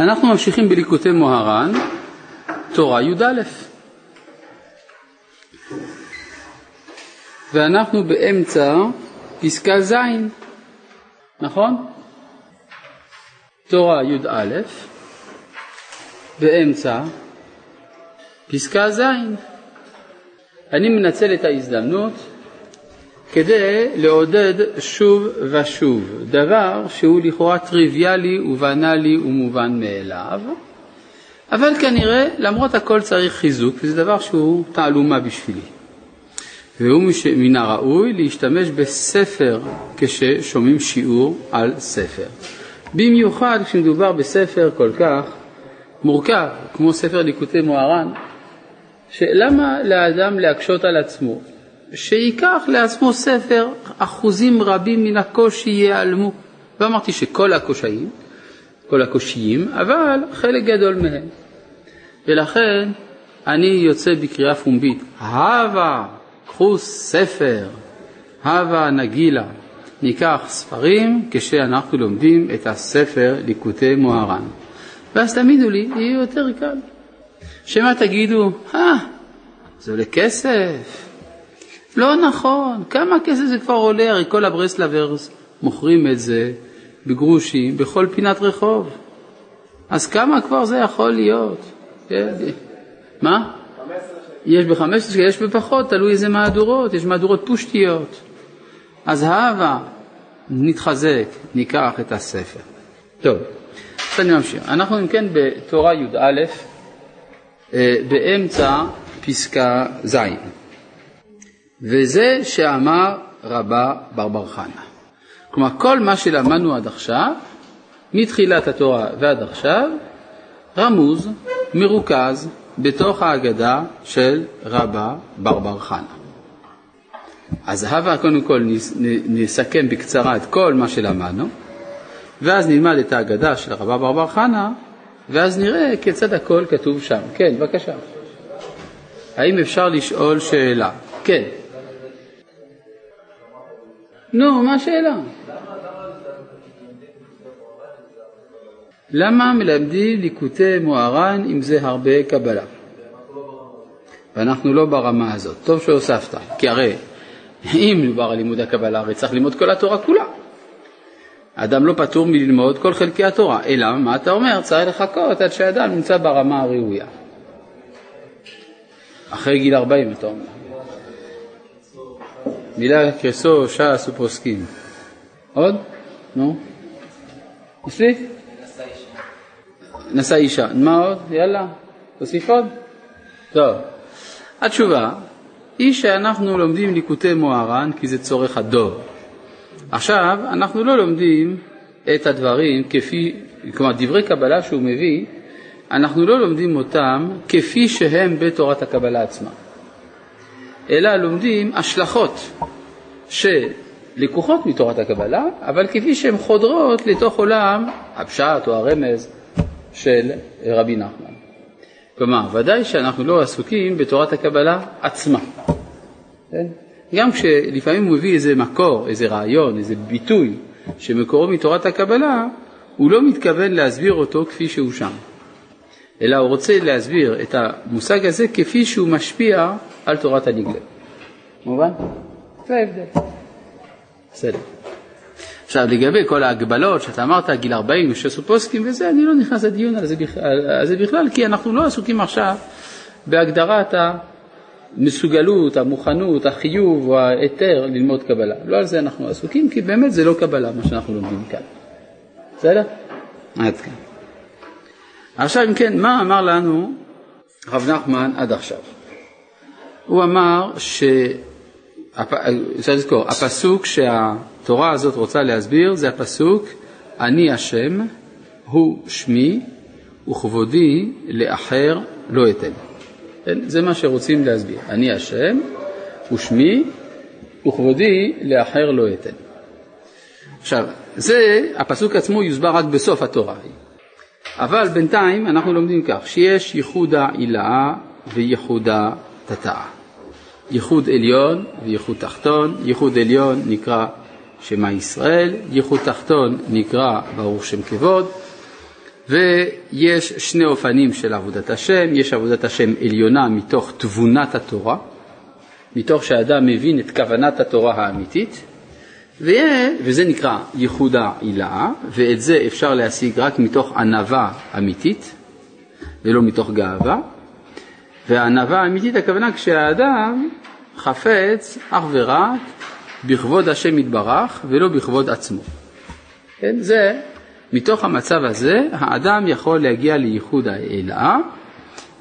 אנחנו ממשיכים בליקוטי מוהר"ן, תורה י"א. ואנחנו באמצע פסקה ז', נכון? תורה י"א, באמצע פסקה ז'. אני מנצל את ההזדמנות כדי לעודד שוב ושוב דבר שהוא לכאורה טריוויאלי ובנאלי ומובן מאליו, אבל כנראה למרות הכל צריך חיזוק, וזה דבר שהוא תעלומה בשבילי. והוא מן הראוי להשתמש בספר כששומעים שיעור על ספר. במיוחד כשמדובר בספר כל כך מורכב, כמו ספר ליקוטי מוהר"ן, שלמה לאדם להקשות על עצמו? שייקח לעצמו ספר, אחוזים רבים מן הקושי ייעלמו. לא אמרתי שכל הקושיים, כל הקושיים, אבל חלק גדול מהם. ולכן אני יוצא בקריאה פומבית, הבה, קחו ספר, הבה נגילה, ניקח ספרים כשאנחנו לומדים את הספר ליקוטי מוהר"ן. ואז תמידו לי, יהיה יותר קל. שמה תגידו, אה, זה עולה כסף, לא נכון, כמה כסף זה כבר עולה? הרי כל הברסלברס מוכרים את זה בגרושים בכל פינת רחוב. אז כמה כבר זה יכול להיות? כן. מה? יש ב-15 יש בפחות, תלוי איזה מהדורות, יש מהדורות פושטיות. אז הבה, נתחזק, ניקח את הספר. טוב, אז אני ממשיך. אנחנו אם כן בתורה י"א, אה, באמצע פסקה ז'. וזה שאמר רבה ברבר חנה. כלומר, כל מה שלמדנו עד עכשיו, מתחילת התורה ועד עכשיו, רמוז, מרוכז, בתוך ההגדה של רבה ברבר חנה. אז הבה קודם כל נסכם בקצרה את כל מה שלמדנו, ואז נלמד את ההגדה של רבה ברבר חנה, ואז נראה כיצד הכל כתוב שם. כן, בבקשה. האם אפשר לשאול שאלה? כן. נו, מה השאלה? למה מלמדים ליקוטי מוהר"ן אם זה הרבה קבלה? ואנחנו לא ברמה הזאת. טוב שהוספת, כי הרי אם מדובר על לימוד הקבלה, הרי צריך ללמוד כל התורה כולה. אדם לא פטור מללמוד כל חלקי התורה, אלא מה אתה אומר? צריך לחכות עד שאדם נמצא ברמה הראויה. אחרי גיל 40 אתה אומר. מילה כסו, ש"ס ופוסקים. עוד? נו. מספיק? נשא אישה. מה עוד? יאללה, תוסיף עוד. טוב. התשובה היא שאנחנו לומדים ליקוטי מוהר"ן כי זה צורך הדוב. עכשיו, אנחנו לא לומדים את הדברים כפי, כלומר דברי קבלה שהוא מביא, אנחנו לא לומדים אותם כפי שהם בתורת הקבלה עצמה. אלא לומדים השלכות שלקוחות מתורת הקבלה, אבל כפי שהן חודרות לתוך עולם הפשט או הרמז של רבי נחמן. כלומר, ודאי שאנחנו לא עסוקים בתורת הקבלה עצמה. כן? גם כשלפעמים הוא מביא איזה מקור, איזה רעיון, איזה ביטוי שמקורו מתורת הקבלה, הוא לא מתכוון להסביר אותו כפי שהוא שם, אלא הוא רוצה להסביר את המושג הזה כפי שהוא משפיע על תורת הנגלה. מובן? זה ההבדל. בסדר. עכשיו לגבי כל ההגבלות שאתה אמרת, גיל 40, שסו פוסקים וזה, אני לא נכנס לדיון על זה, בכלל, על זה בכלל, כי אנחנו לא עסוקים עכשיו בהגדרת המסוגלות, המוכנות, החיוב או ההיתר ללמוד קבלה. לא על זה אנחנו עסוקים, כי באמת זה לא קבלה מה שאנחנו לומדים כאן. בסדר? עד כאן. עכשיו אם כן, מה אמר לנו רב נחמן עד עכשיו? הוא אמר ש... אפשר לזכור, הפסוק שהתורה הזאת רוצה להסביר זה הפסוק אני השם, הוא שמי, וכבודי לאחר לא אתן. כן? זה מה שרוצים להסביר. אני השם, הוא שמי, וכבודי לאחר לא אתן. עכשיו, זה, הפסוק עצמו יוסבר רק בסוף התורה. אבל בינתיים אנחנו לומדים כך, שיש ייחודה עילאה וייחודה תתאה. ייחוד עליון וייחוד תחתון, ייחוד עליון נקרא שמע ישראל, ייחוד תחתון נקרא ברוך שם כבוד, ויש שני אופנים של עבודת השם, יש עבודת השם עליונה מתוך תבונת התורה, מתוך שאדם מבין את כוונת התורה האמיתית, וזה נקרא ייחודה עילאה, ואת זה אפשר להשיג רק מתוך ענווה אמיתית, ולא מתוך גאווה. והענווה האמיתית הכוונה כשהאדם חפץ אך ורק בכבוד השם יתברך ולא בכבוד עצמו. כן? זה, מתוך המצב הזה האדם יכול להגיע לייחוד העילאה,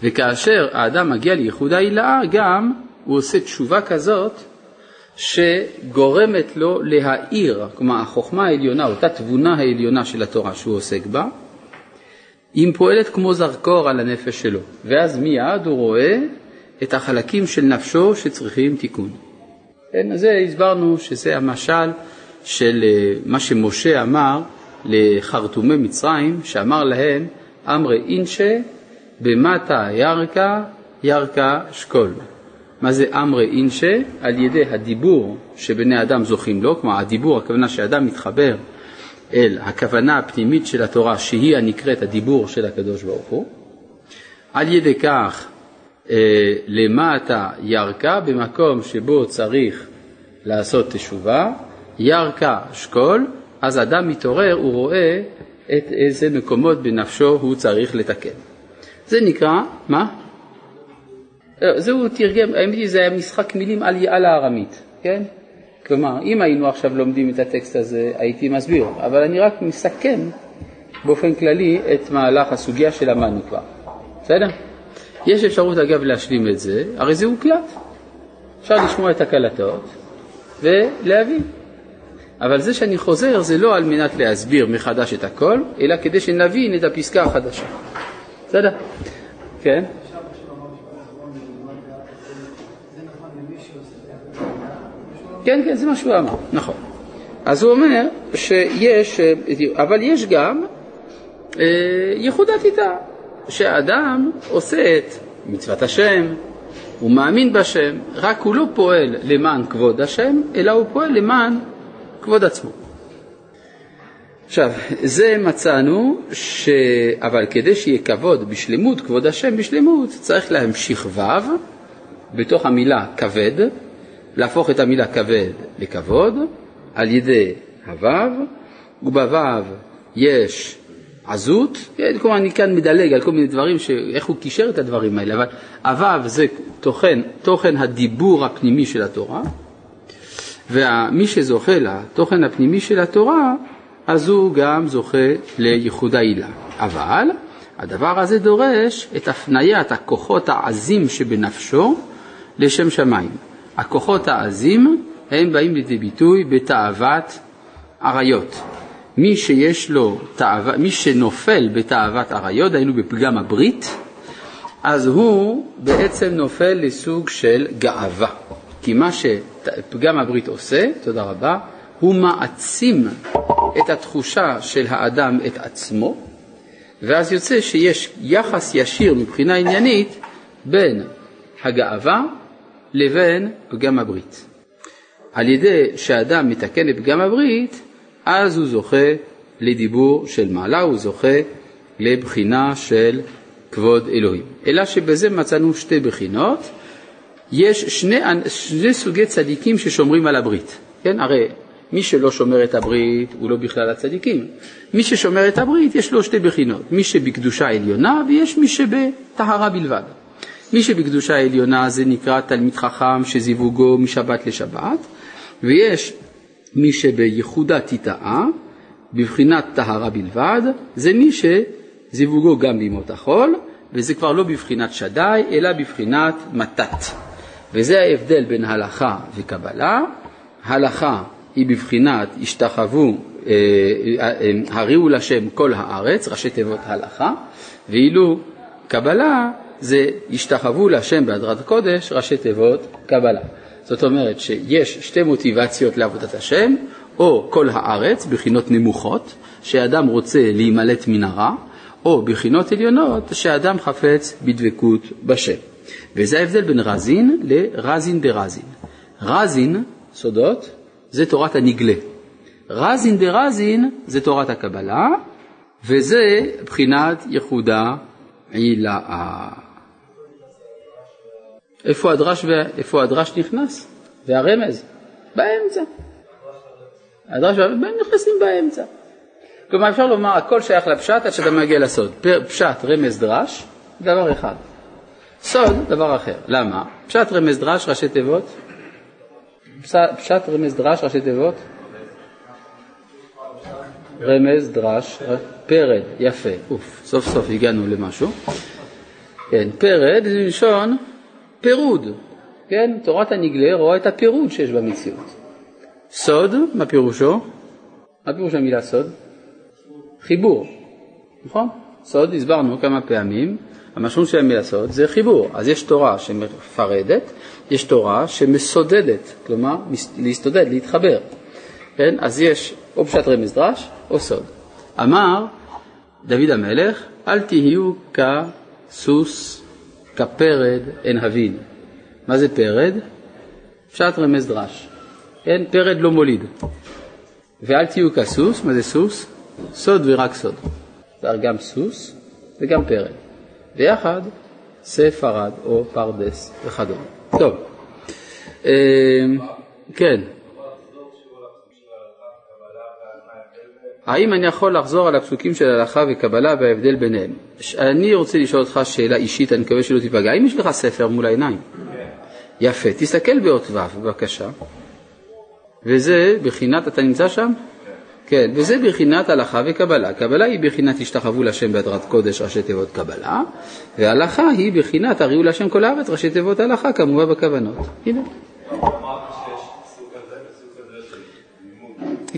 וכאשר האדם מגיע לייחוד העילאה גם הוא עושה תשובה כזאת שגורמת לו להאיר, כלומר החוכמה העליונה, אותה תבונה העליונה של התורה שהוא עוסק בה, היא פועלת כמו זרקור על הנפש שלו, ואז מיד הוא רואה את החלקים של נפשו שצריכים תיקון. כן, אז זה הסברנו שזה המשל של אה, מה שמשה אמר לחרטומי מצרים, שאמר להם, אמרי אינשה במטה ירקה ירקה שקול. מה זה אמרי אינשה? על ידי הדיבור שבני אדם זוכים לו, כלומר הדיבור, הכוונה שאדם מתחבר אל הכוונה הפנימית של התורה שהיא הנקראת הדיבור של הקדוש ברוך הוא, על ידי כך למטה ירקה במקום שבו צריך לעשות תשובה, ירקה שקול, אז אדם מתעורר, הוא רואה את איזה מקומות בנפשו הוא צריך לתקן. זה נקרא, מה? אה, זה הוא תרגם, האמת היא זה היה משחק מילים על, על הארמית, כן? כלומר, אם היינו עכשיו לומדים את הטקסט הזה, הייתי מסביר, אבל אני רק מסכם באופן כללי את מהלך הסוגיה שלמדנו כבר, בסדר? יש אפשרות אגב להשלים את זה, הרי זה הוקלט. אפשר לשמוע את הקלטות ולהבין. אבל זה שאני חוזר זה לא על מנת להסביר מחדש את הכל, אלא כדי שנבין את הפסקה החדשה. בסדר? כן? כן, כן, זה מה שהוא אמר, נכון. אז הוא אומר שיש, אבל יש גם אה, ייחודת איתה, שהאדם עושה את מצוות השם, הוא מאמין בשם, רק הוא לא פועל למען כבוד השם, אלא הוא פועל למען כבוד עצמו. עכשיו, זה מצאנו, ש... אבל כדי שיהיה כבוד בשלמות, כבוד השם בשלמות, צריך להמשיך ו' בתוך המילה כבד, להפוך את המילה כבד לכבוד על ידי הוו, ובוו יש עזות, כן, כלומר אני כאן מדלג על כל מיני דברים, ש... איך הוא קישר את הדברים האלה, אבל הוו זה תוכן, תוכן הדיבור הפנימי של התורה, ומי שזוכה לתוכן הפנימי של התורה, אז הוא גם זוכה לייחוד העילה. אבל הדבר הזה דורש את הפניית הכוחות העזים שבנפשו לשם שמיים. הכוחות העזים הם באים לידי ביטוי בתאוות עריות. מי שיש לו תאווה, מי שנופל בתאוות עריות, היינו בפגם הברית, אז הוא בעצם נופל לסוג של גאווה. כי מה שפגם הברית עושה, תודה רבה, הוא מעצים את התחושה של האדם את עצמו, ואז יוצא שיש יחס ישיר מבחינה עניינית בין הגאווה לבין פגם הברית. על ידי שאדם מתקן את פגם הברית, אז הוא זוכה לדיבור של מעלה, הוא זוכה לבחינה של כבוד אלוהים. אלא שבזה מצאנו שתי בחינות. יש שני, שני סוגי צדיקים ששומרים על הברית. כן, הרי מי שלא שומר את הברית הוא לא בכלל הצדיקים. מי ששומר את הברית יש לו שתי בחינות, מי שבקדושה עליונה ויש מי שבטהרה בלבד. מי שבקדושה העליונה זה נקרא תלמיד חכם שזיווגו משבת לשבת, ויש מי שבייחודה תיטעה, בבחינת טהרה בלבד, זה מי שזיווגו גם בימות החול, וזה כבר לא בבחינת שדי, אלא בבחינת מתת. וזה ההבדל בין הלכה וקבלה. הלכה היא בבחינת השתחוו, אה, אה, אה, הריעו לשם כל הארץ, ראשי תיבות הלכה, ואילו קבלה זה השתחוו להשם בהדרת הקודש, ראשי תיבות קבלה. זאת אומרת שיש שתי מוטיבציות לעבודת השם, או כל הארץ, בחינות נמוכות, שאדם רוצה להימלט מן הרע, או בחינות עליונות, שאדם חפץ בדבקות בשם. וזה ההבדל בין רזין לרזין דרזין. רזין, סודות, זה תורת הנגלה. רזין דרזין זה תורת הקבלה, וזה בחינת יחודה עילאה. איפה הדרש, איפה הדרש נכנס? והרמז? באמצע. הדרש והרמז נכנסים באמצע. כלומר אפשר לומר הכל שייך לפשט עד שאתה מגיע לסוד. פשט, רמז, דרש, דבר אחד. סוד, דבר אחר. למה? פשט, רמז, דרש, ראשי תיבות. פשט, רמז, דרש, ראשי תיבות. רמז, דרש, פרד, יפה, אוף, סוף סוף הגענו למשהו. כן, פרד זה מלשון פירוד, כן, תורת הנגלה רואה את הפירוד שיש במציאות. סוד, מה פירושו? מה פירוש המילה סוד? חיבור, נכון? סוד, הסברנו כמה פעמים, המשמעות של המילה סוד זה חיבור. אז יש תורה שמפרדת, יש תורה שמסודדת, כלומר להסתודד, להתחבר. כן? אז יש או פשט רמז דרש או סוד. אמר דוד המלך, אל תהיו כסוס, כפרד, אין הבין. מה זה פרד? פשט רמז דרש. כן, פרד לא מוליד. ואל תהיו כסוס, מה זה סוס? סוד ורק סוד. זה גם סוס וגם פרד. ויחד ספרד או פרדס וכדומה. טוב, אה, כן. האם אני יכול לחזור על הפסוקים של הלכה וקבלה וההבדל ביניהם? אני רוצה לשאול אותך שאלה אישית, אני מקווה שלא תיפגע. האם יש לך ספר מול העיניים? כן. יפה, תסתכל באות ו' בבקשה. וזה בחינת, אתה נמצא שם? כן, וזה בחינת הלכה וקבלה. קבלה היא בחינת השתחוו להשם בהדרת קודש, ראשי תיבות קבלה, והלכה היא בחינת הריעו להשם כל הארץ, ראשי תיבות הלכה, כמובן בכוונות. הנה.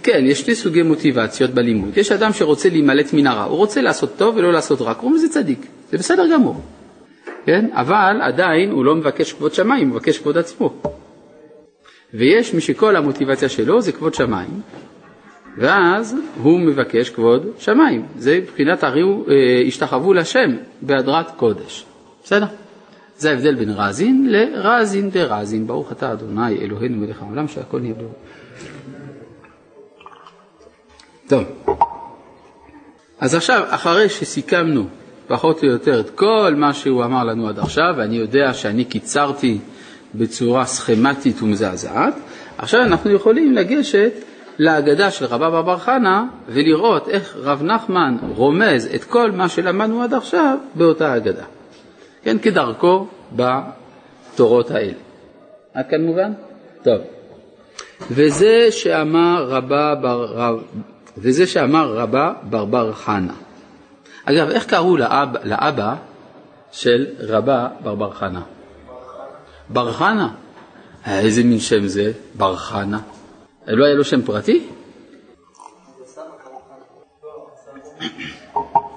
כן, יש שתי סוגי מוטיבציות בלימוד. יש אדם שרוצה להימלט מן הרע, הוא רוצה לעשות טוב ולא לעשות רע, קוראים לזה צדיק, זה בסדר גמור. כן? אבל עדיין הוא לא מבקש כבוד שמיים, הוא מבקש כבוד עצמו. ויש מי שכל המוטיבציה שלו זה כבוד שמיים, ואז הוא מבקש כבוד שמיים. זה מבחינת הריעו, אה, השתחוו לשם בהדרת קודש. בסדר? זה ההבדל בין רזין לרזין דרזין. ברוך אתה אדוני אלוהינו מלך העולם שהכל נהיה ברור. טוב, אז עכשיו, אחרי שסיכמנו פחות או יותר את כל מה שהוא אמר לנו עד עכשיו, ואני יודע שאני קיצרתי בצורה סכמטית ומזעזעת, עכשיו אנחנו יכולים לגשת להגדה של רבא בר חנה ולראות איך רב נחמן רומז את כל מה שלמדנו עד עכשיו באותה הגדה. כן, כדרכו בתורות האלה. עד כאן מובן? טוב. וזה שאמר רבא בר, רב, וזה שאמר רבא בר בר חנה. אגב, איך קראו לאב, לאבא של רבא בר בר חנה? בר חנה. איזה מין שם זה, בר חנה? לא היה לו שם פרטי?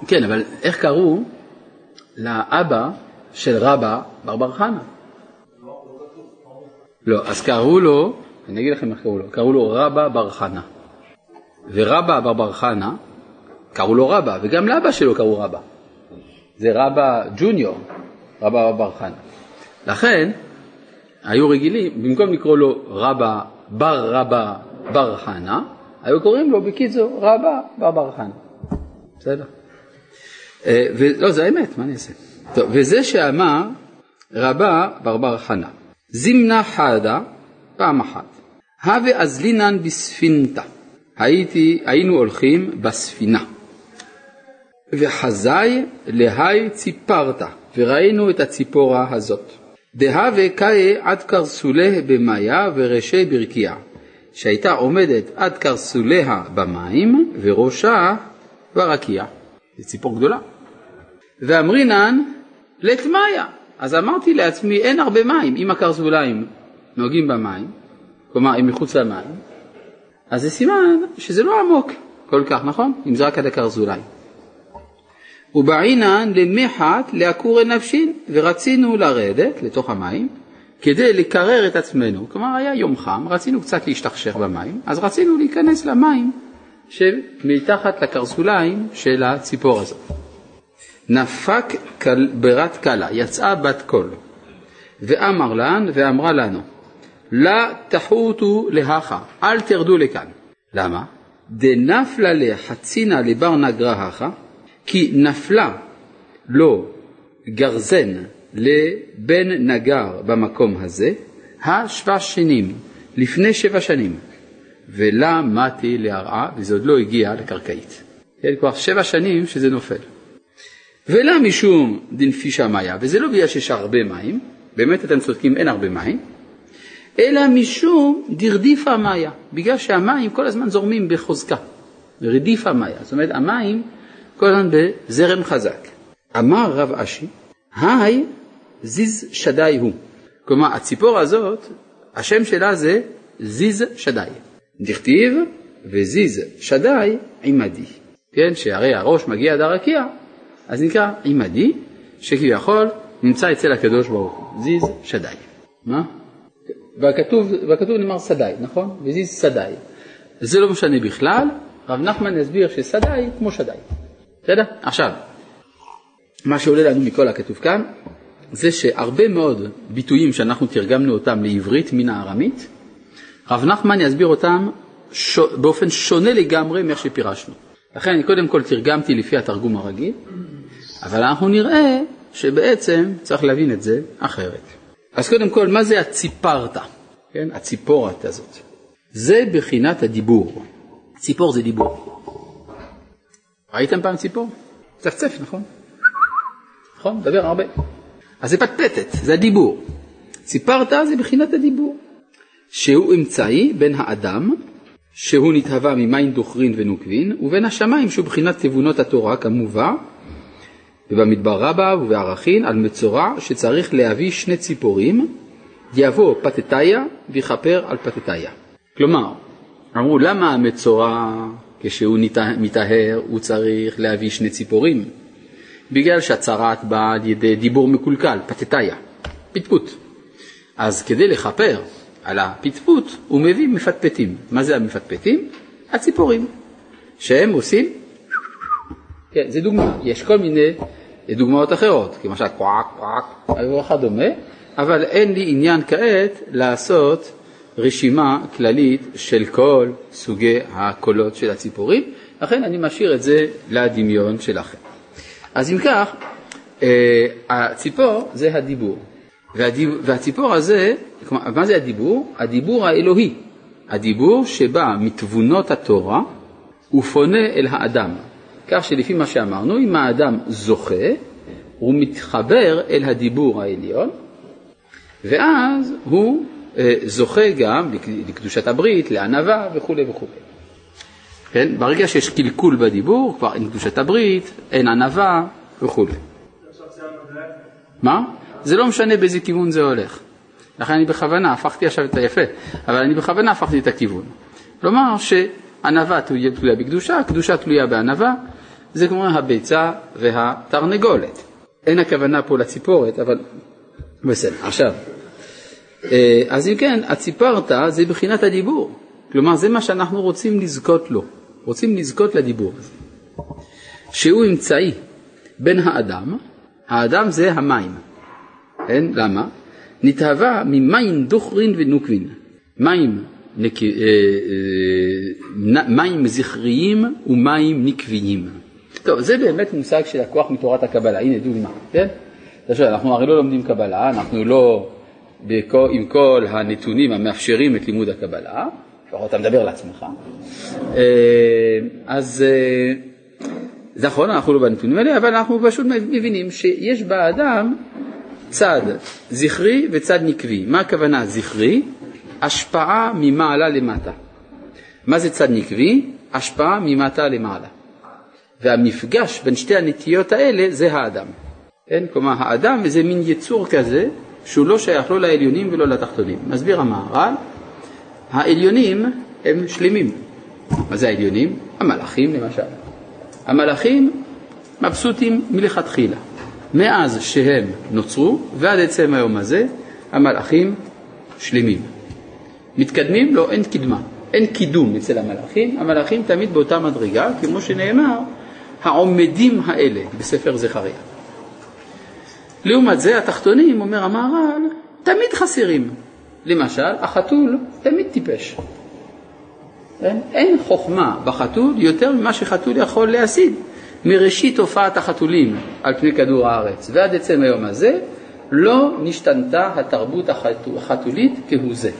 כן, אבל איך קראו לאבא של רבא בר בר חנה? לא, אז קראו לו, אני אגיד לכם איך קראו לו, קראו לו רבא בר חנה. ורבא בר בר חנה, קראו לו רבא, וגם לאבא שלו קראו רבא. זה רבא ג'וניור, רבא בר חנה. לכן, היו רגילים, במקום לקרוא לו רבא בר רבא בר חנה, היו קוראים לו בקיצור רבא בר בר חנה. בסדר? אה, לא, זה האמת, מה אני אעשה? טוב, וזה שאמר רבא בר בר חנה, זימנה חדה פעם אחת, הווה אזלינן בספינתא, הייתי, היינו הולכים בספינה, וחזאי להי ציפרת, וראינו את הציפורה הזאת. דהווה קאי עד קרסוליה במאיה וראשי ברקיעה, שהייתה עומדת עד קרסוליה במים וראשה ברקיע. זו ציפור גדולה. ואמרינן לתמיה. אז אמרתי לעצמי, אין הרבה מים. אם הקרסוליים נוגעים במים, כלומר הם מחוץ למים, אז זה סימן שזה לא עמוק כל כך, נכון? אם זה רק עד הקרסוליים. ובעינן למחת לעקורי נפשין, ורצינו לרדת לתוך המים כדי לקרר את עצמנו. כלומר, היה יום חם, רצינו קצת להשתכשך במים, אז רצינו להיכנס למים שמתחת לקרסוליים של הציפור הזאת. נפק קל, ברת קלה, יצאה בת קול, ואמר לן, ואמרה לנו, לה תחותו להכה, אל תרדו לכאן. למה? דנפלה לחצינה לבר נגרה הכה, כי נפלה לו גרזן לבן נגר במקום הזה, השבע שנים, לפני שבע שנים, ולה מתי להרעה, וזה עוד לא הגיע לקרקעית. כן, כבר שבע שנים שזה נופל. ולה משום דנפישה מאיה, וזה לא בגלל שיש הרבה מים, באמת אתם צודקים, אין הרבה מים, אלא משום דרדיפה מאיה, בגלל שהמים כל הזמן זורמים בחוזקה, רדיפה מאיה, זאת אומרת המים כל הזמן בזרם חזק. אמר רב אשי, היי זיז שדי הוא. כלומר, הציפור הזאת, השם שלה זה זיז שדי. דכתיב וזיז שדי עמדי. כן, שהרי הראש מגיע עד הרקיע, אז נקרא עמדי, שכביכול נמצא אצל הקדוש ברוך הוא, זיז שדי. מה? והכתוב, והכתוב נאמר שדי, נכון? וזיז שדי. זה לא משנה בכלל, רב נחמן יסביר ששדי כמו שדי. בסדר? עכשיו, מה שעולה לנו מכל הכתוב כאן, זה שהרבה מאוד ביטויים שאנחנו תרגמנו אותם לעברית מן הארמית, רב נחמן יסביר אותם ש... באופן שונה לגמרי מאיך שפירשנו. לכן אני קודם כל תרגמתי לפי התרגום הרגיל, אבל אנחנו נראה שבעצם צריך להבין את זה אחרת. אז קודם כל, מה זה הציפרת? כן, הציפורת הזאת. זה בחינת הדיבור. ציפור זה דיבור. ראיתם פעם ציפור? צפצף, נכון? נכון? מדבר הרבה. אז זה פטפטת, זה הדיבור. סיפרת זה בחינת הדיבור, שהוא אמצעי בין האדם, שהוא נתהווה ממים דוכרין ונוקבין, ובין השמיים שהוא בחינת תבונות התורה כמובא, ובמדבר רבה ובערכין על מצורע שצריך להביא שני ציפורים, יבוא פתתיה ויכפר על פתתיה. כלומר, אמרו למה המצורע כשהוא מטהר הוא צריך להביא שני ציפורים? בגלל שהצרת באה על ידי דיבור מקולקל, פתתיה, פטפוט. אז כדי לכפר על הפטפוט הוא מביא מפטפטים. מה זה המפטפטים? הציפורים, שהם עושים, כן, זה דוגמה, יש כל מיני דוגמאות אחרות, למשל קוואק קוואק וכדומה, אבל אין לי עניין כעת לעשות רשימה כללית של כל סוגי הקולות של הציפורים, לכן אני משאיר את זה לדמיון שלכם. אז אם כך, אה, הציפור זה הדיבור, והציפור הזה, מה זה הדיבור? הדיבור האלוהי, הדיבור שבא מתבונות התורה ופונה אל האדם, כך שלפי מה שאמרנו, אם האדם זוכה, הוא מתחבר אל הדיבור העליון, ואז הוא אה, זוכה גם לקדושת הברית, לענווה וכולי וכולי. כן? ברגע שיש קלקול בדיבור, כבר אין קדושת הברית, אין ענווה וכולי. מה? זה לא משנה באיזה כיוון זה הולך. לכן אני בכוונה הפכתי עכשיו את היפה, אבל אני בכוונה הפכתי את הכיוון. כלומר שענווה תלויה בקדושה, קדושה תלויה בענווה, זה כמו הביצה והתרנגולת. אין הכוונה פה לציפורת, אבל בסדר. עכשיו, אה, אז אם כן, הציפרת זה בחינת הדיבור. כלומר, זה מה שאנחנו רוצים לזכות לו. רוצים לזכות לדיבור הזה. שהוא אמצעי בין האדם, האדם זה המים. כן? למה? נתהווה ממים דוכרין ונוקבין. מים, נק... אה, אה, מים זכריים ומים נקביים. טוב, זה באמת מושג של הכוח מתורת הקבלה. הנה דוגמה, כן? אנחנו הרי לא לומדים קבלה, אנחנו לא בכל, עם כל הנתונים המאפשרים את לימוד הקבלה, לפחות אתה מדבר לעצמך. אה, אז נכון, אנחנו לא בנתונים האלה, אבל אנחנו פשוט מבינים שיש באדם צד זכרי וצד נקבי. מה הכוונה זכרי? השפעה ממעלה למטה. מה זה צד נקבי? השפעה ממטה למעלה. והמפגש בין שתי הנטיות האלה זה האדם. כן? כלומר, האדם זה מין יצור כזה שהוא לא שייך לא לעליונים ולא לתחתונים. מסביר המהר"ל, העליונים הם שלמים. מה זה העליונים? המלאכים למשל. המלאכים מבסוטים מלכתחילה. מאז שהם נוצרו ועד עצם היום הזה, המלאכים שלמים. מתקדמים? לא, אין קדמה. אין קידום אצל המלאכים, המלאכים תמיד באותה מדרגה, כמו שנאמר, העומדים האלה בספר זכריה. לעומת זה התחתונים, אומר המהר"ל, תמיד חסרים. למשל, החתול תמיד טיפש. אין, אין חוכמה בחתול יותר ממה שחתול יכול להשיג מראשית הופעת החתולים על פני כדור הארץ ועד עצם היום הזה לא נשתנתה התרבות החתולית כהוא זה.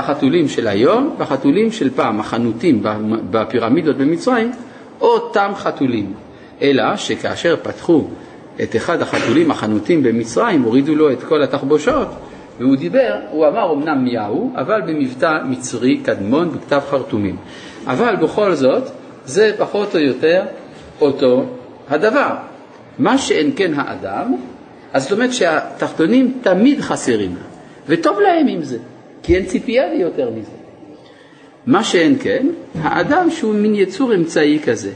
החתולים של היום והחתולים של פעם, החנותים בפירמידות במצרים, אותם חתולים. אלא שכאשר פתחו את אחד החתולים החנותים במצרים, הורידו לו את כל התחבושות, והוא דיבר, הוא אמר אמנם מיהו, אבל במבטא מצרי קדמון בכתב חרטומים. אבל בכל זאת, זה פחות או יותר אותו הדבר. מה שאין כן האדם, אז זאת אומרת שהתחתונים תמיד חסרים, וטוב להם עם זה, כי אין ציפייה לי יותר מזה. מה שאין כן, האדם שהוא מין יצור אמצעי כזה.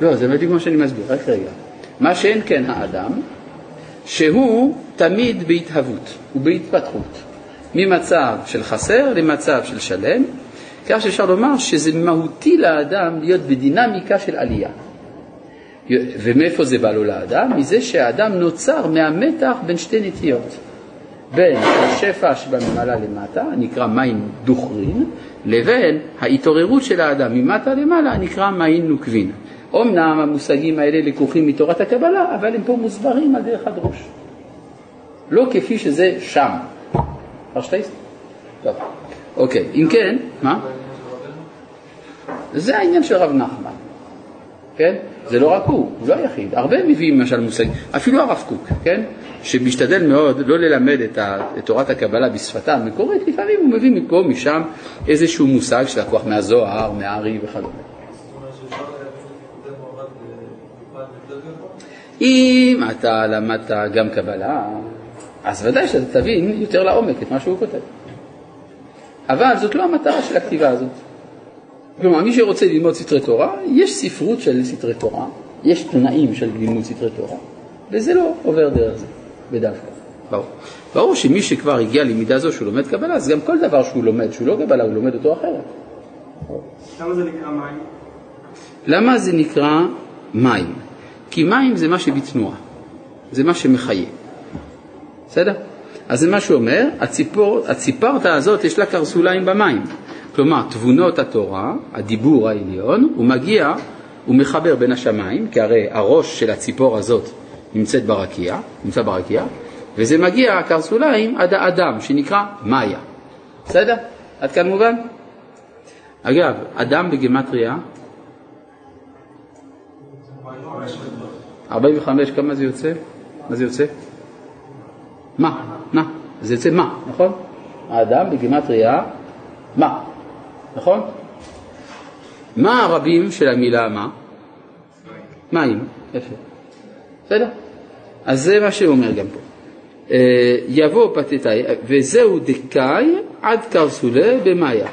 לא, זה בדיוק מה שאני מסביר, רק רגע. מה שאין כן האדם, שהוא תמיד בהתהוות ובהתפתחות, ממצב של חסר למצב של שלם, כך שאפשר לומר שזה מהותי לאדם להיות בדינמיקה של עלייה. ומאיפה זה בא לו לאדם? מזה שהאדם נוצר מהמתח בין שתי נטיות. בין השפע שבמעלה למטה, נקרא מים דוכרין, לבין ההתעוררות של האדם ממטה למעלה, נקרא מים נוקבין. אמנם המושגים האלה לקוחים מתורת הקבלה, אבל הם פה מוסברים על דרך הדרוש. לא כפי שזה שם. פרשטייסט? טוב. אוקיי, אם כן, מה? זה העניין של רב נחמן, כן? זה לא רק הוא, הוא לא היחיד. הרבה מביאים למשל מושג, אפילו הרב קוק, כן? שמשתדל מאוד לא ללמד את, תורת הקבלה בשפתה המקורית, לפעמים הוא מביא מפה, משם, איזשהו מושג שלקוח מהזוהר, מהארי וכדומה. אם אתה למדת גם קבלה, אז ודאי שאתה תבין יותר לעומק את מה שהוא כותב. אבל זאת לא המטרה של הכתיבה הזאת. כלומר, מי שרוצה ללמוד סתרי תורה, יש ספרות של סתרי תורה, יש תנאים של לימוד סתרי תורה, וזה לא עובר דרך זה, בדווקא. ברור. ברור שמי שכבר הגיע למידה זו שהוא לומד קבלה, אז גם כל דבר שהוא לומד, שהוא לא קבלה, הוא לומד אותו אחרת. למה זה נקרא מים? למה זה נקרא מים? כי מים זה מה שבתנועה, זה מה שמחיה. בסדר? אז זה מה שהוא אומר, הציפור, הציפרתה הזאת יש לה קרסוליים במים. כלומר, תבונות התורה, הדיבור העליון, הוא מגיע, הוא מחבר בין השמיים, כי הרי הראש של הציפור הזאת נמצאת ברקיע, נמצא ברקיע, וזה מגיע, הקרסוליים, עד האדם, שנקרא מאיה. בסדר? עד כאן מובן? אגב, אדם בגמטריה 45 כמה זה יוצא? מה זה יוצא? מה? מה? זה יוצא מה, נכון? האדם בגימטריה מה, נכון? מה הרבים של המילה מה? מים, יפה. בסדר? אז זה מה אומר גם פה. אה, יבוא פתתאי, וזהו דקאי עד קרסולה במאיה.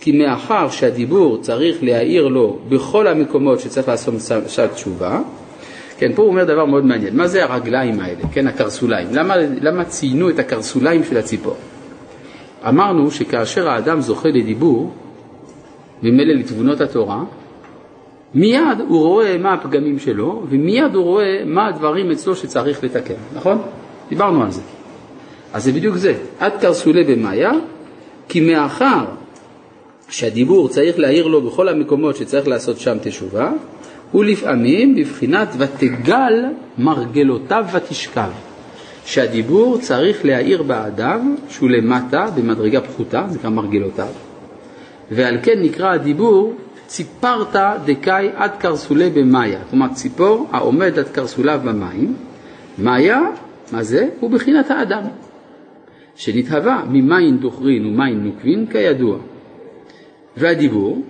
כי מאחר שהדיבור צריך להעיר לו בכל המקומות שצריך לעשות שעת תשובה, כן, פה הוא אומר דבר מאוד מעניין, מה זה הרגליים האלה, כן, הקרסוליים? למה, למה ציינו את הקרסוליים של הציפור? אמרנו שכאשר האדם זוכה לדיבור, ממילא לתבונות התורה, מיד הוא רואה מה הפגמים שלו, ומיד הוא רואה מה הדברים אצלו שצריך לתקן, נכון? דיברנו על זה. אז זה בדיוק זה, עד קרסולי במאיה, כי מאחר שהדיבור צריך להעיר לו בכל המקומות שצריך לעשות שם תשובה, ולפעמים בבחינת ותגל מרגלותיו ותשכב, שהדיבור צריך להאיר באדם שהוא למטה במדרגה פחותה, זה נקרא מרגלותיו, ועל כן נקרא הדיבור ציפרת דקאי עד קרסולי במאיה, כלומר ציפור העומד עד קרסוליו במים, מאיה, מה זה? הוא בחינת האדם, שנתהווה ממים דוכרין ומים נוקבין כידוע, והדיבור,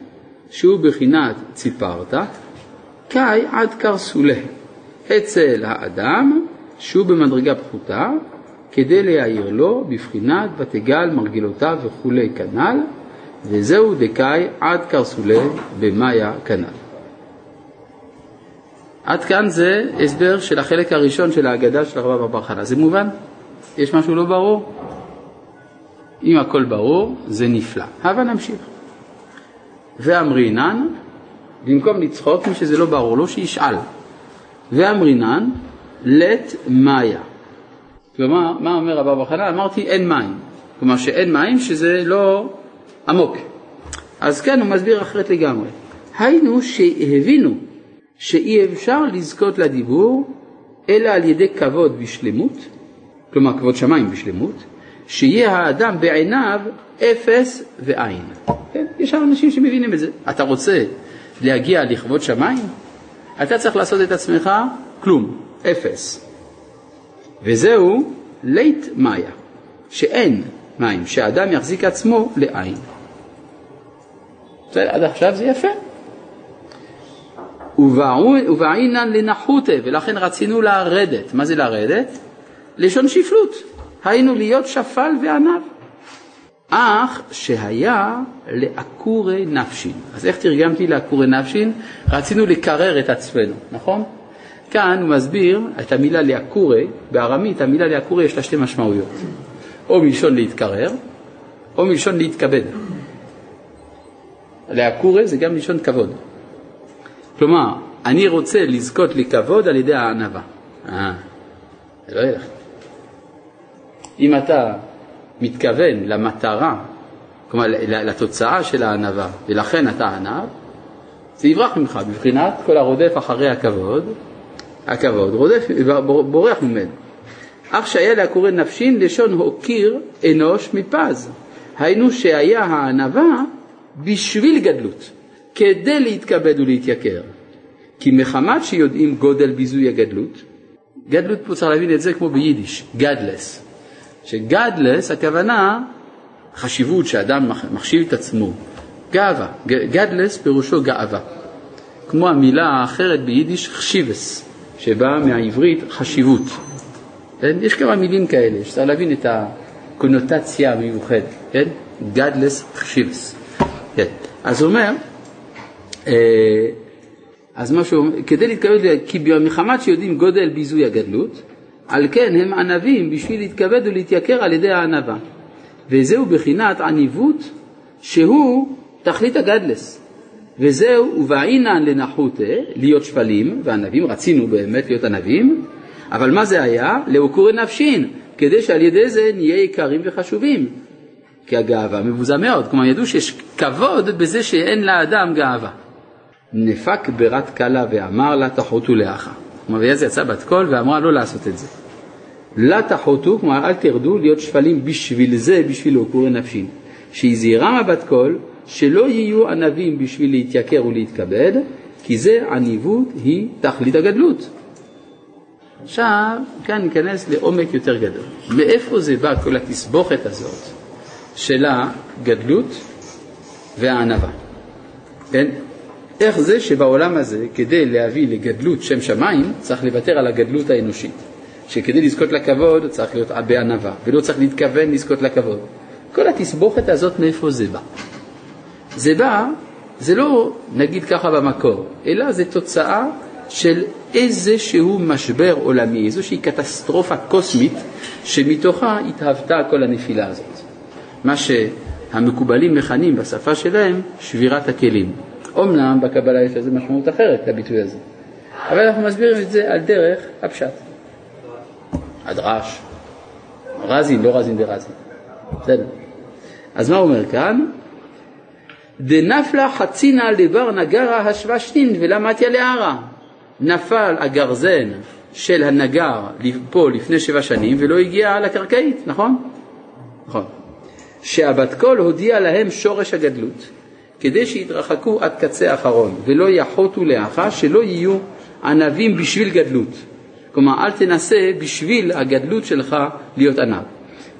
שהוא בחינת ציפרת, קאי עד קרסולה, אצל האדם שהוא במדרגה פחותה, כדי להעיר לו בבחינת ותגל מרגלותיו וכולי כנ"ל, וזהו דקאי עד קרסולה במאיה כנ"ל. עד כאן זה הסבר של החלק הראשון של ההגדה של הרב בר חנה. זה מובן? יש משהו לא ברור? אם הכל ברור, זה נפלא. הבה נמשיך. ואמרינן, במקום לצחוק, מי שזה לא ברור לו, שישאל. ואמרינן, לט מאיה. כלומר, מה אומר רבא בחנה? אמרתי אין מים. כלומר שאין מים שזה לא עמוק. אז כאן הוא מסביר אחרת לגמרי. היינו שהבינו שאי אפשר לזכות לדיבור אלא על ידי כבוד בשלמות, כלומר כבוד שמיים בשלמות, שיהיה האדם בעיניו אפס ועין. כן? יש אנשים שמבינים את זה. אתה רוצה להגיע לכבוד שמיים? אתה צריך לעשות את עצמך כלום, אפס. וזהו לית מאיה, שאין מים, שאדם יחזיק עצמו לעין. בסדר, עד עכשיו זה יפה. ובעינן לנחותה, ולכן רצינו לרדת. מה זה לרדת? לשון שפלות, היינו להיות שפל וענב. אך שהיה לעקורי נפשין. אז איך תרגמתי לעקורי נפשין? רצינו לקרר את עצמנו, נכון? כאן הוא מסביר את המילה לעקורי, בארמית המילה לעקורי יש לה שתי משמעויות, או מלשון להתקרר, או מלשון להתכבד. לעקורי זה גם מלשון כבוד. כלומר, אני רוצה לזכות לכבוד על ידי הענווה. אה, זה לא ילך. אם אתה מתכוון למטרה, כלומר לתוצאה של הענווה, ולכן אתה ענב, זה יברח ממך, בבחינת כל הרודף אחרי הכבוד, הכבוד רודף, בורח ממנו. אך שהיה לעקורי נפשין לשון הוקיר אנוש מפז. היינו שהיה הענווה בשביל גדלות, כדי להתכבד ולהתייקר. כי מחמת שיודעים גודל ביזוי הגדלות, גדלות פה צריך להבין את זה כמו ביידיש, גדלס. שגדלס הכוונה חשיבות שאדם מחשיב את עצמו, גאווה, גדלס פירושו גאווה. כמו המילה האחרת ביידיש חשיבס, שבאה מהעברית חשיבות. כן? יש כמה מילים כאלה, שצריך להבין את הקונוטציה המיוחדת, כן? גדלס חשיבס. כן. אז הוא אומר, אה, אז משהו, כדי להתכבד, כי במחמת שיודעים גודל ביזוי הגדלות, על כן הם ענבים בשביל להתכבד ולהתייקר על ידי הענבה. וזהו בחינת עניבות שהוא תכלית הגדלס. וזהו ובעינן לנחותה, להיות שפלים, וענבים, רצינו באמת להיות ענבים, אבל מה זה היה? לעוקורי נפשין, כדי שעל ידי זה נהיה יקרים וחשובים. כי הגאווה מבוזה מאוד, כלומר ידעו שיש כבוד בזה שאין לאדם גאווה. נפק ברת קלה ואמר לה תחותו לאחה. כלומר, ויאז יצאה בת קול ואמרה לא לעשות את זה. לה תחותו, כלומר אל תרדו להיות שפלים בשביל זה, בשביל עוקורי נפשין. שהזהירה מהבת קול שלא יהיו ענבים בשביל להתייקר ולהתכבד, כי זה עניבות היא תכלית הגדלות. עכשיו, כאן ניכנס לעומק יותר גדול. מאיפה זה בא כל התסבוכת הזאת של הגדלות והענווה? כן? איך זה שבעולם הזה, כדי להביא לגדלות שם שמיים, צריך לוותר על הגדלות האנושית. שכדי לזכות לכבוד צריך להיות בענווה, ולא צריך להתכוון לזכות לכבוד. כל התסבוכת הזאת, מאיפה זה בא? זה בא, זה לא נגיד ככה במקור, אלא זה תוצאה של איזשהו משבר עולמי, איזושהי קטסטרופה קוסמית שמתוכה התהוותה כל הנפילה הזאת. מה שהמקובלים מכנים בשפה שלהם שבירת הכלים. אומנם בקבלה יש לזה משמעות אחרת לביטוי הזה, אבל אנחנו מסבירים את זה על דרך הפשט. הדרש, רזין, לא רזין דרזין. בסדר. אז מה הוא אומר כאן? דנפלה חצינה לבר נגרה השוושתין ולמדיה לערה. נפל הגרזן של הנגר פה לפני שבע שנים ולא הגיע לקרקעית, נכון? נכון. שהבת קול הודיעה להם שורש הגדלות, כדי שיתרחקו עד קצה האחרון, ולא יחוטו לאחה, שלא יהיו ענבים בשביל גדלות. כלומר, אל תנסה בשביל הגדלות שלך להיות ענב.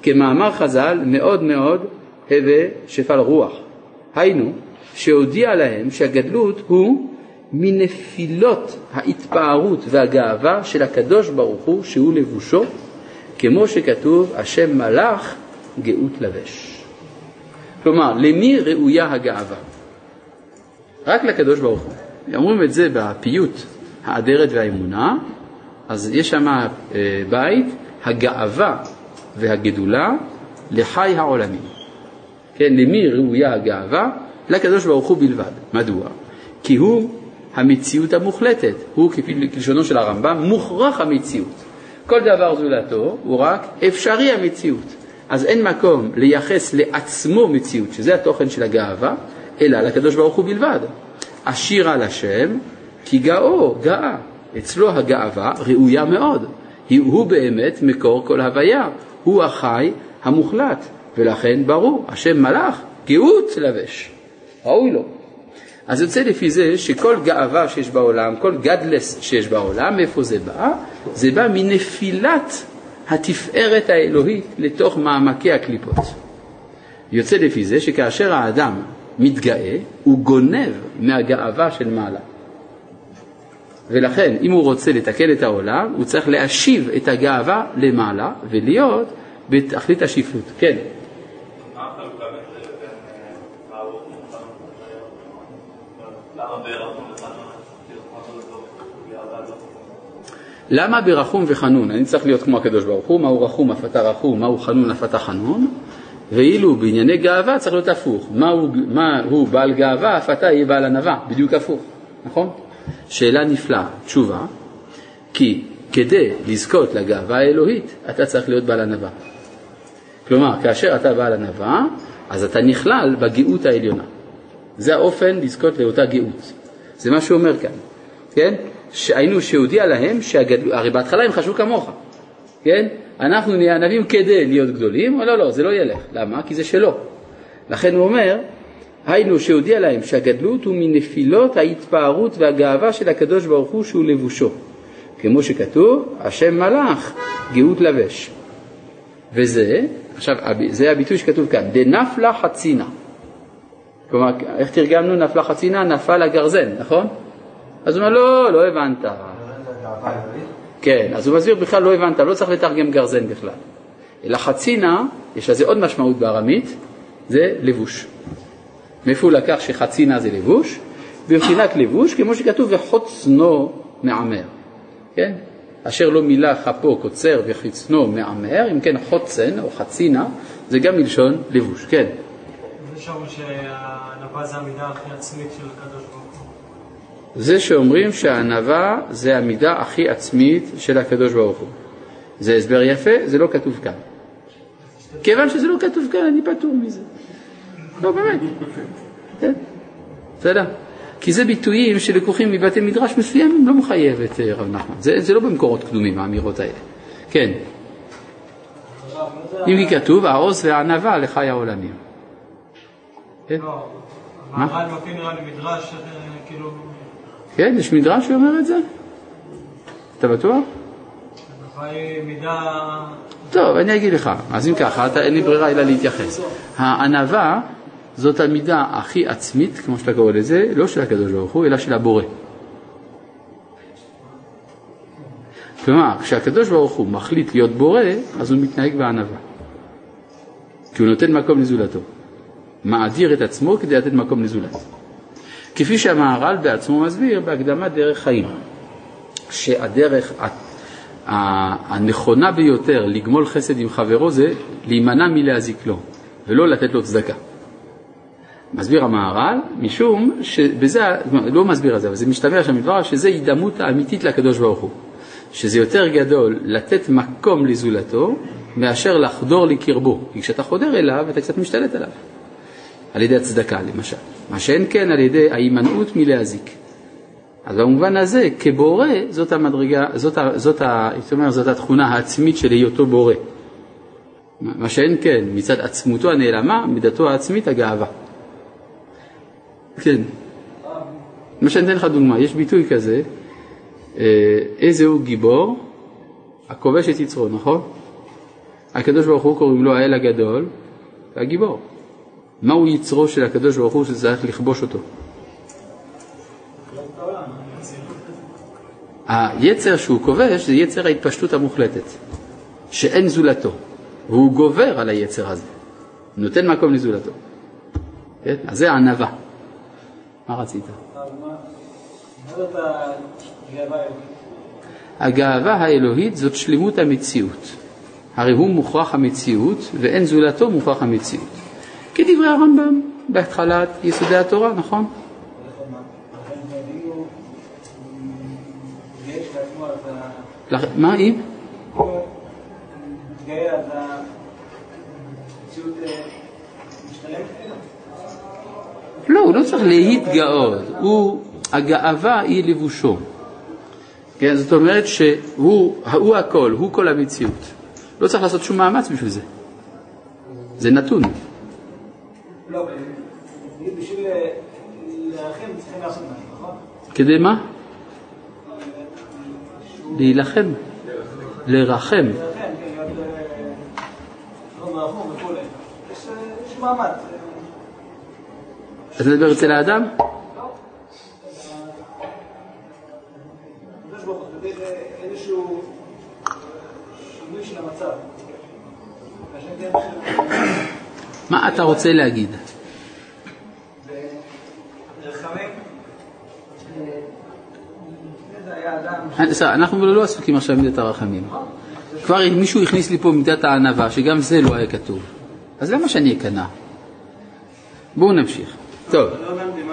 כמאמר חז"ל, מאוד מאוד הווה שפל רוח. היינו, שהודיע להם שהגדלות הוא מנפילות ההתפארות והגאווה של הקדוש ברוך הוא שהוא לבושו, כמו שכתוב, השם מלאך גאות לבש. כלומר, למי ראויה הגאווה? רק לקדוש ברוך הוא. אומרים את זה בפיוט האדרת והאמונה, אז יש שם אה, בית, הגאווה והגדולה לחי העולמים. כן, למי ראויה הגאווה? לקדוש ברוך הוא בלבד. מדוע? כי הוא המציאות המוחלטת, הוא כפי כלשונו של הרמב"ם, מוכרח המציאות. כל דבר זולתו הוא רק אפשרי המציאות. אז אין מקום לייחס לעצמו מציאות, שזה התוכן של הגאווה, אלא לקדוש ברוך הוא בלבד. עשיר על השם, כי גאו, גאה. אצלו הגאווה ראויה מאוד. הוא באמת מקור כל הוויה, הוא החי המוחלט, ולכן ברור, השם מלאך, גאות לבש, ראוי לו. אז יוצא לפי זה שכל גאווה שיש בעולם, כל גדלס שיש בעולם, מאיפה זה בא? זה בא מנפילת התפארת האלוהית לתוך מעמקי הקליפות. יוצא לפי זה שכאשר האדם מתגאה, הוא גונב מהגאווה של מעלה. ולכן, אם הוא רוצה לתקן את העולם, הוא צריך להשיב את הגאווה למעלה ולהיות בתכלית השפלות. כן. למה ברחום וחנון? אני צריך להיות כמו הקדוש ברוך הוא, מהו רחום אף אתה רחום, מהו חנון אף אתה חנון, ואילו בענייני גאווה צריך להיות הפוך, מהו, מה הוא בעל גאווה אף אתה יהיה בעל ענווה, בדיוק הפוך, נכון? שאלה נפלאה, תשובה, כי כדי לזכות לגאווה האלוהית אתה צריך להיות בעל ענווה. כלומר, כאשר אתה בעל ענווה, אז אתה נכלל בגאות העליונה. זה האופן לזכות לאותה גאות. זה מה שהוא אומר כאן, כן? שהיינו שהודיע להם, שהגדל... הרי בהתחלה הם חשבו כמוך, כן? אנחנו נהיה ענבים כדי להיות גדולים, או לא, לא, זה לא ילך. למה? כי זה שלו. לכן הוא אומר, היינו שהודיע להם שהגדלות הוא מנפילות ההתפארות והגאווה של הקדוש ברוך הוא שהוא לבושו. כמו שכתוב, השם מלאך, גאות לבש. וזה, עכשיו, זה הביטוי שכתוב כאן, דנפלה חצינה. כלומר, איך תרגמנו נפלה חצינה? נפל הגרזן, נכון? אז הוא אומר, לא, לא הבנת. כן, אז הוא מסביר בכלל לא הבנת, לא צריך לתרגם גרזן בכלל. אלא חצינה, יש לזה עוד משמעות בארמית, זה לבוש. מאיפה הוא לקח שחצינה זה לבוש? בבחינת לבוש, כמו שכתוב, וחוצנו מעמר. כן? אשר לא מילא כפו קוצר וחצנו מעמר, אם כן חוצן או חצינה, זה גם מלשון לבוש. כן. זה שאומרים שהענווה זה המידה הכי עצמית של הקדוש ברוך זה שאומרים שהענווה זה המידה הכי עצמית של הקדוש ברוך הוא. זה הסבר יפה, זה לא כתוב כאן. כיוון שזה לא כתוב כאן, אני פטור מזה. לא, באמת. כן, בסדר. כי זה ביטויים שלקוחים מבתי מדרש מסוימים, לא מחייב את אה, רב נחמן. זה, זה לא במקורות קדומים, האמירות האלה. כן. אם כי כתוב, העוז והענווה לחי העולמים. כן? לא, מה? מביא נראה לי מדרש, אה, כאילו... כן, יש מדרש שאומר את זה? אתה בטוח? טוב, אני אגיד לך. אז אם ככה, אתה, אין לי ברירה אלא להתייחס. הענווה זאת המידה הכי עצמית, כמו שאתה קורא לזה, לא של הקדוש ברוך הוא, אלא של הבורא. כלומר, כשהקדוש ברוך הוא מחליט להיות בורא, אז הוא מתנהג בענווה. כי הוא נותן מקום לזולתו. מאדיר את עצמו כדי לתת מקום לזולת. כפי שהמהר"ל בעצמו מסביר בהקדמת דרך חיים, שהדרך הנכונה ביותר לגמול חסד עם חברו זה להימנע מלהזיק לו ולא לתת לו צדקה. מסביר המהר"ל, משום שבזה, לא מסביר את זה, אבל זה משתמע שם מדבריו, שזה הידמות האמיתית לקדוש ברוך הוא. שזה יותר גדול לתת מקום לזולתו מאשר לחדור לקרבו. כי כשאתה חודר אליו, אתה קצת משתלט עליו. על ידי הצדקה למשל. מה שאין כן על ידי ההימנעות מלהזיק. אז במובן הזה, כבורא, זאת המדרגה, זאת, זאת, זאת, אומרת, זאת התכונה העצמית של היותו בורא. מה שאין כן, מצד עצמותו הנעלמה, מידתו העצמית הגאווה. כן. מה שאני אתן לך דוגמה, יש ביטוי כזה, אה, איזה הוא גיבור? הכובש את יצרו, נכון? הקדוש ברוך הוא קוראים לו האל הגדול והגיבור. מהו יצרו של הקדוש ברוך הוא שצריך לכבוש אותו? היצר שהוא כובש זה יצר ההתפשטות המוחלטת, שאין זולתו, והוא גובר על היצר הזה, נותן מקום לזולתו. כן? אז זה ענווה. מה רצית? הגאווה האלוהית זאת שלמות המציאות. הרי הוא מוכרח המציאות ואין זולתו מוכרח המציאות. כדברי הרמב"ם בהתחלת יסודי התורה, נכון? מה אם? לא, הוא לא צריך להתגאות, הגאווה היא לבושו. כן, זאת אומרת שהוא הכל, הוא כל המציאות. לא צריך לעשות שום מאמץ בשביל זה. זה נתון. לא, בשביל להילחם צריכים לעשות משהו, נכון? כדי מה? להילחם, לרחם. כן, להיות לא מאמץ. אתה מדבר אצל האדם? הקדוש ברוך הוא מביא איזשהו שינוי של המצב. השם כן, מה אתה רוצה להגיד? אנחנו לא עסוקים עכשיו במידת הרחמים. כבר מישהו הכניס לי פה מידת הענווה, שגם זה לא היה כתוב. אז למה שאני אכנע? בואו נמשיך. טוב, לא הבנתי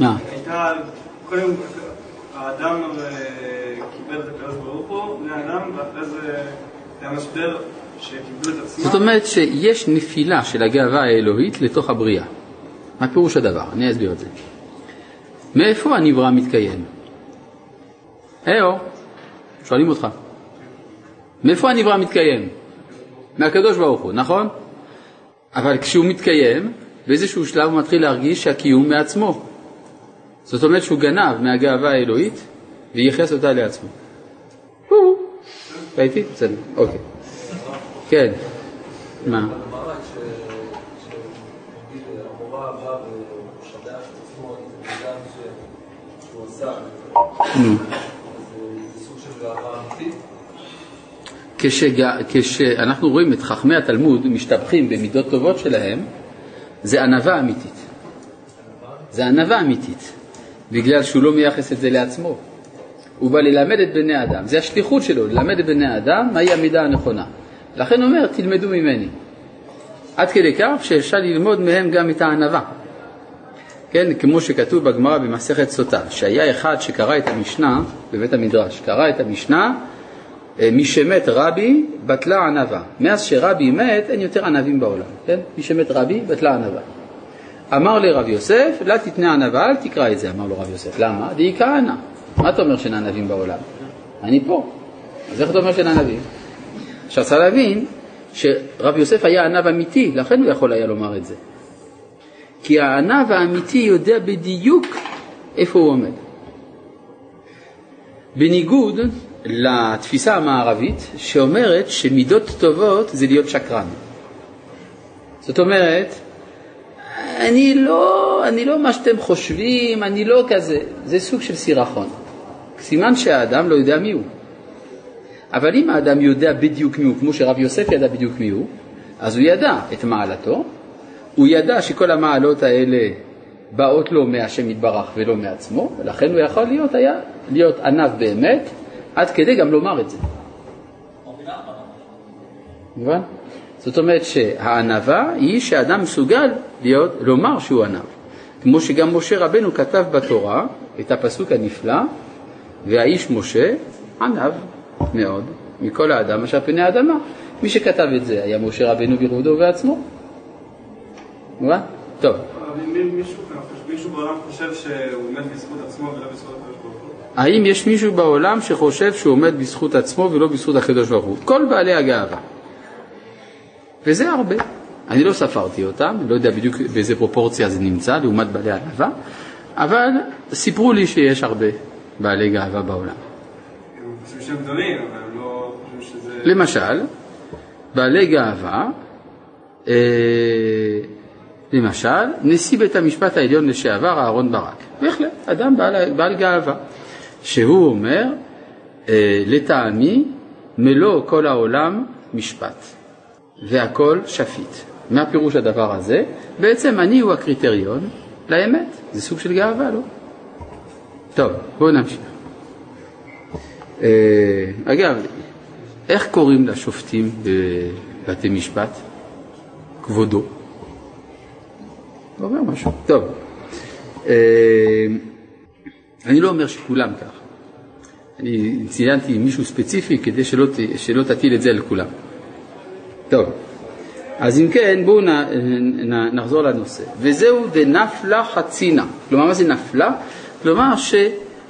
מה... הייתה, קודם האדם אה, קיבל את הקדוש ברוך הוא, בני אדם, ואחרי זה היה משבר. זאת אומרת שיש נפילה של הגאווה האלוהית לתוך הבריאה. מה פירוש הדבר? אני אסביר את זה. מאיפה הנברא מתקיים? היו, שואלים אותך. מאיפה הנברא מתקיים? מהקדוש ברוך הוא, נכון? אבל כשהוא מתקיים, באיזשהו שלב הוא מתחיל להרגיש שהקיום מעצמו. זאת אומרת שהוא גנב מהגאווה האלוהית וייחס אותה לעצמו. הוא, ראיתי? בסדר, אוקיי. כן. מה? בגמרא, כש- כשנגיד המורה בא ומשבח את עצמו על איזה מידע ש- שהוא עשה, נו. אז זה סוג של גאווה אמיתית. כשג... כשאנחנו רואים את חכמי התלמוד משתבחים במידות טובות שלהם, זה ענווה אמיתית. זה ענווה אמיתית, בגלל שהוא לא מייחס את זה לעצמו. הוא בא ללמד את בני האדם, זה השליחות שלו, ללמד את בני האדם מהי המידה הנכונה. לכן הוא אומר, תלמדו ממני. עד כדי כך שאפשר ללמוד מהם גם את הענווה. כן, כמו שכתוב בגמרא במסכת סוטה, שהיה אחד שקרא את המשנה בבית המדרש, קרא את המשנה, אה, מי שמת רבי בטלה ענווה. מאז שרבי מת אין יותר ענבים בעולם, כן? מי שמת רבי בטלה ענווה. אמר לרב יוסף, לא תתנה ענווה, אל תקרא את זה, אמר לו רב יוסף. למה? דאי כהנא. מה אתה אומר שאין ענבים בעולם? אני פה. אז איך אתה אומר שאין ענבים? צריך להבין שרב יוסף היה ענב אמיתי, לכן הוא יכול היה לומר את זה. כי הענב האמיתי יודע בדיוק איפה הוא עומד. בניגוד לתפיסה המערבית שאומרת שמידות טובות זה להיות שקרן. זאת אומרת, אני לא, אני לא מה שאתם חושבים, אני לא כזה, זה סוג של סירחון. סימן שהאדם לא יודע מי הוא. אבל אם האדם יודע בדיוק מי הוא, כמו שרב יוסף ידע בדיוק מי הוא, אז הוא ידע את מעלתו, הוא ידע שכל המעלות האלה באות לו מהשם יתברך ולא מעצמו, ולכן הוא יכול להיות, היה, להיות ענב באמת, עד כדי גם לומר את זה. מובן? זאת אומרת שהענווה היא שאדם מסוגל להיות, לומר שהוא ענב. כמו שגם משה רבנו כתב בתורה את הפסוק הנפלא, והאיש משה ענב מאוד מכל האדם אשר פני האדמה. מי שכתב את זה היה משה רבנו בכבודו ובעצמו. מובן? טוב. מישהו בעולם חושב שהוא בזכות עצמו ולא בזכות הקדוש ברוך הוא? האם יש מישהו בעולם שחושב שהוא עומד בזכות עצמו ולא בזכות הקדוש ברוך הוא? כל בעלי הגאווה. וזה הרבה. אני לא ספרתי אותם, לא יודע בדיוק באיזה פרופורציה זה נמצא לעומת בעלי הענווה, אבל סיפרו לי שיש הרבה בעלי גאווה בעולם. שהם גדולים, אבל הם לא חושבים שזה... למשל, בעלי גאווה, אה, למשל, נשיא בית המשפט העליון לשעבר אהרן ברק. בהחלט, אדם בעל, בעל גאווה, שהוא אומר, אה, לטעמי, מלוא כל העולם משפט, והכל שפיט. מה פירוש הדבר הזה? בעצם אני הוא הקריטריון לאמת, זה סוג של גאווה, לא? טוב, בואו נמשיך. אה, אגב, איך קוראים לשופטים בבתי משפט? כבודו. אומר משהו. טוב, אה, אני לא אומר שכולם כך. אני ציינתי מישהו ספציפי כדי שלא, שלא תטיל את זה על כולם. טוב, אז אם כן, בואו נחזור לנושא. וזהו דנפלה חצינה. כלומר, מה זה נפלה? כלומר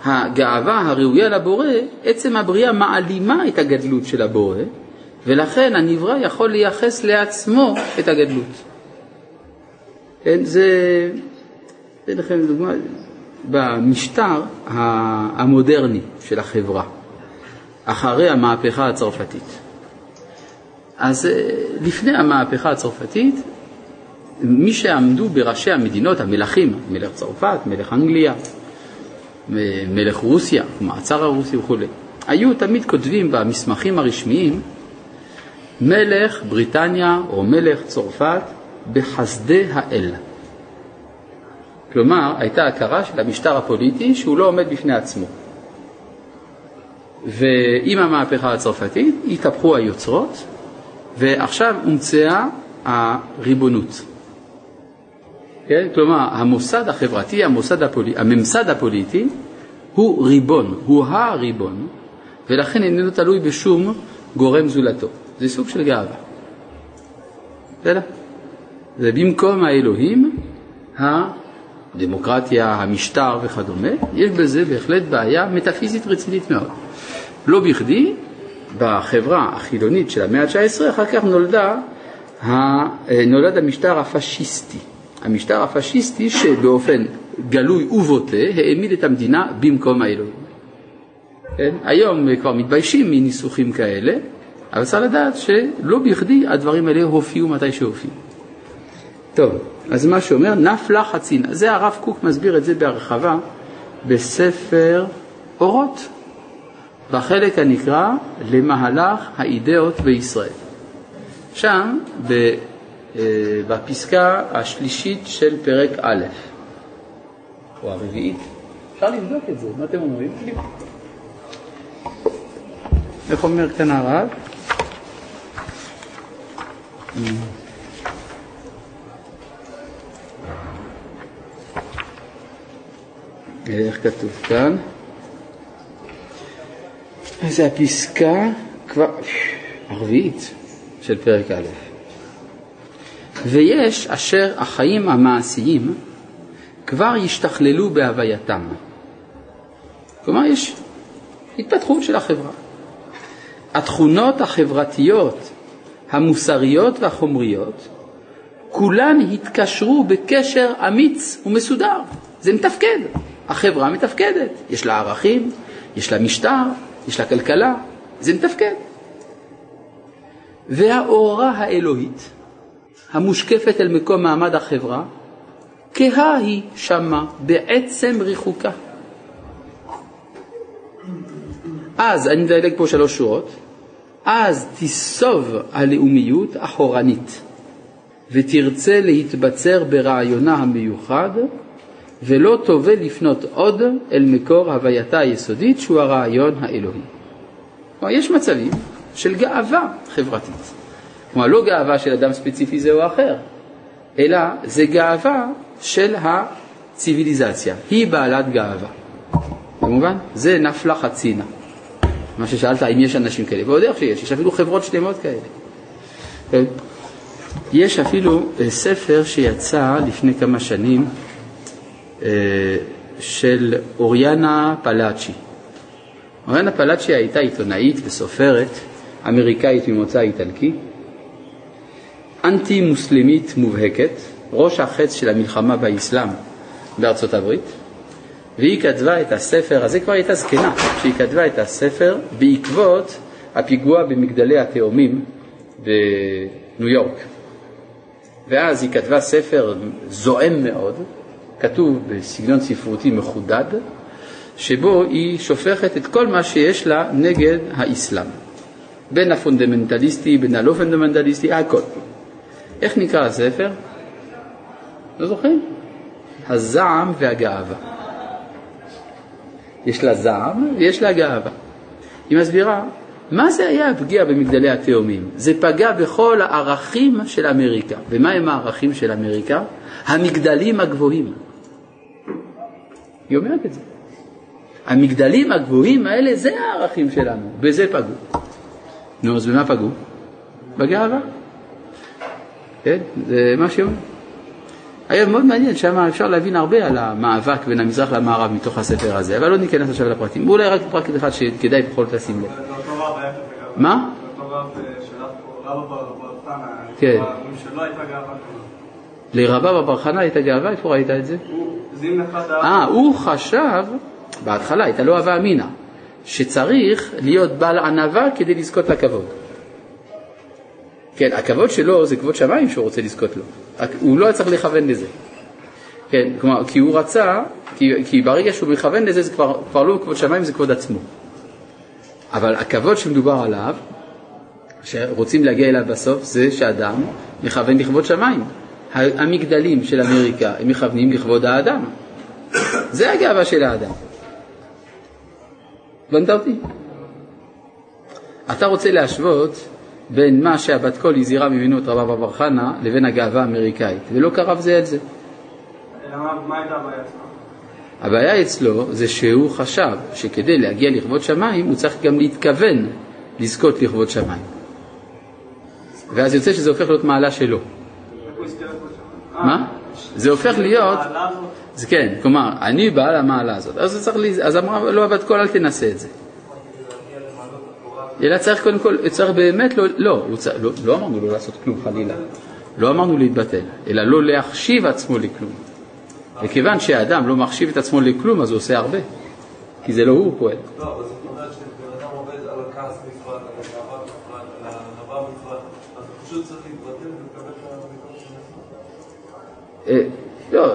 שהגאווה הראויה לבורא, עצם הבריאה מעלימה את הגדלות של הבורא, ולכן הנברא יכול לייחס לעצמו את הגדלות. כן, זה, אתן לכם דוגמה, במשטר המודרני של החברה, אחרי המהפכה הצרפתית. אז אה, לפני המהפכה הצרפתית, מי שעמדו בראשי המדינות, המלכים, מלך צרפת, מלך אנגליה, מלך רוסיה, מעצר הרוסי וכו', היו תמיד כותבים במסמכים הרשמיים מלך בריטניה או מלך צרפת בחסדי האל. כלומר, הייתה הכרה של המשטר הפוליטי שהוא לא עומד בפני עצמו. ועם המהפכה הצרפתית התהפכו היוצרות, ועכשיו הומצאה הריבונות. כן? כלומר, המוסד החברתי, המוסד הפוליטי, הממסד הפוליטי, הוא ריבון, הוא הריבון, ולכן איננו תלוי בשום גורם זולתו. זה סוג של גאווה. בסדר? זה במקום האלוהים, הדמוקרטיה, המשטר וכדומה, יש בזה בהחלט בעיה מטאפיזית רצינית מאוד. לא בכדי, בחברה החילונית של המאה ה-19, אחר כך נולדה, נולד המשטר הפשיסטי. המשטר הפשיסטי שבאופן גלוי ובוטה העמיד את המדינה במקום האלוהים. כן? היום כבר מתביישים מניסוחים כאלה, אבל צריך לדעת שלא בכדי הדברים האלה הופיעו מתי שהופיעו. טוב, אז מה שאומר, נפלה חצינה. זה הרב קוק מסביר את זה בהרחבה בספר אורות, בחלק הנקרא למהלך האידאות בישראל. שם, בפסקה השלישית של פרק א', או הרביעית, אפשר לבדוק את זה, מה אתם אומרים? איך אומר כאן הרב? איך כתוב כאן? זה הפסקה כבר הרביעית של פרק א'. ויש אשר החיים המעשיים כבר ישתכללו בהווייתם. כלומר, יש התפתחות של החברה. התכונות החברתיות, המוסריות והחומריות, כולן התקשרו בקשר אמיץ ומסודר. זה מתפקד. החברה מתפקדת. יש לה ערכים, יש לה משטר, יש לה כלכלה, זה מתפקד. והאורה האלוהית, המושקפת אל מקום מעמד החברה, כהה היא שמה בעצם ריחוקה. אז, אני מדלג פה שלוש שורות, אז תיסוב הלאומיות אחורנית, ותרצה להתבצר ברעיונה המיוחד, ולא תובא לפנות עוד אל מקור הווייתה היסודית שהוא הרעיון האלוהי. יש מצבים של גאווה חברתית. כלומר, לא גאווה של אדם ספציפי זה או אחר, אלא זה גאווה של הציוויליזציה. היא בעלת גאווה. במובן? זה נפלה חצינה. מה ששאלת, האם יש אנשים כאלה, ועוד איך שיש, יש אפילו חברות שלמות כאלה. יש אפילו אה, ספר שיצא לפני כמה שנים אה, של אוריאנה פלאצ'י. אוריאנה פלאצ'י הייתה עיתונאית וסופרת אמריקאית ממוצא איטלקי, אנטי מוסלמית מובהקת, ראש החץ של המלחמה באסלאם בארצות הברית, והיא כתבה את הספר, אז היא כבר הייתה זקנה, שהיא כתבה את הספר בעקבות הפיגוע במגדלי התאומים בניו יורק. ואז היא כתבה ספר זועם מאוד, כתוב בסגנון ספרותי מחודד, שבו היא שופכת את כל מה שיש לה נגד האסלאם. בין הפונדמנטליסטי, בין הלא פונדמנטליסטי, הכל. איך נקרא הספר? לא זוכרים? הזעם והגאווה. יש לה זעם ויש לה גאווה. היא מסבירה, מה זה היה הפגיעה במגדלי התאומים? זה פגע בכל הערכים של אמריקה. ומה הם הערכים של אמריקה? המגדלים הגבוהים. היא אומרת את זה. המגדלים הגבוהים האלה, זה הערכים שלנו, בזה פגעו. נו, אז במה פגעו? בגאווה. כן? זה מה שאומר. היה מאוד מעניין, שם אפשר להבין הרבה על המאבק בין המזרח למערב מתוך הספר הזה, אבל לא ניכנס עכשיו לפרטים. אולי רק פרט אחד שכדאי בכל זאת לשים לב. מה? כן. לרבה בבר חנה הייתה גאווה, איפה ראית את זה? אה, הוא חשב, בהתחלה הייתה לו הווה אמינא, שצריך להיות בעל ענווה כדי לזכות לכבוד. כן, הכבוד שלו זה כבוד שמיים שהוא רוצה לזכות לו. הוא לא צריך לכוון לזה. כן, כלומר, כי הוא רצה, כי, כי ברגע שהוא מכוון לזה זה כבר, כבר לא כבוד שמיים, זה כבוד עצמו. אבל הכבוד שמדובר עליו, שרוצים להגיע אליו בסוף, זה שאדם מכוון לכבוד שמיים. המגדלים של אמריקה, הם מכוונים לכבוד האדם. זה הגאווה של האדם. הבנת אותי? אתה רוצה להשוות בין מה שהבת קול הזהירה ממנו את רבא בר חנה לבין הגאווה האמריקאית, ולא קרב זה על זה. מה הייתה הבעיה אצלו? הבעיה אצלו זה שהוא חשב שכדי להגיע לכבוד שמיים הוא צריך גם להתכוון לזכות לכבוד שמיים. ואז יוצא שזה הופך להיות מעלה שלו. מה? זה הופך להיות, זה כן, כלומר, אני בעל המעלה הזאת. אז, צריך, אז אמרה לו הבת קול אל תנסה את זה. אלא צריך קודם כל, צריך באמת לא, לא, צריך, לא, לא אמרנו לא לעשות כלום חלילה, לא אמרנו להתבטל, אלא לא להחשיב עצמו לכלום. וכיוון שהאדם לא מחשיב את עצמו לכלום, אז הוא עושה הרבה, כי זה לא הוא פועל. לא, אבל זאת אומרת שבן אדם עובד על הכעס בפרט, על הגאווה בפרט, על הענווה בפרט, אז הוא פשוט צריך להתבטל ולקבל את הביקורת של עצמו. לא,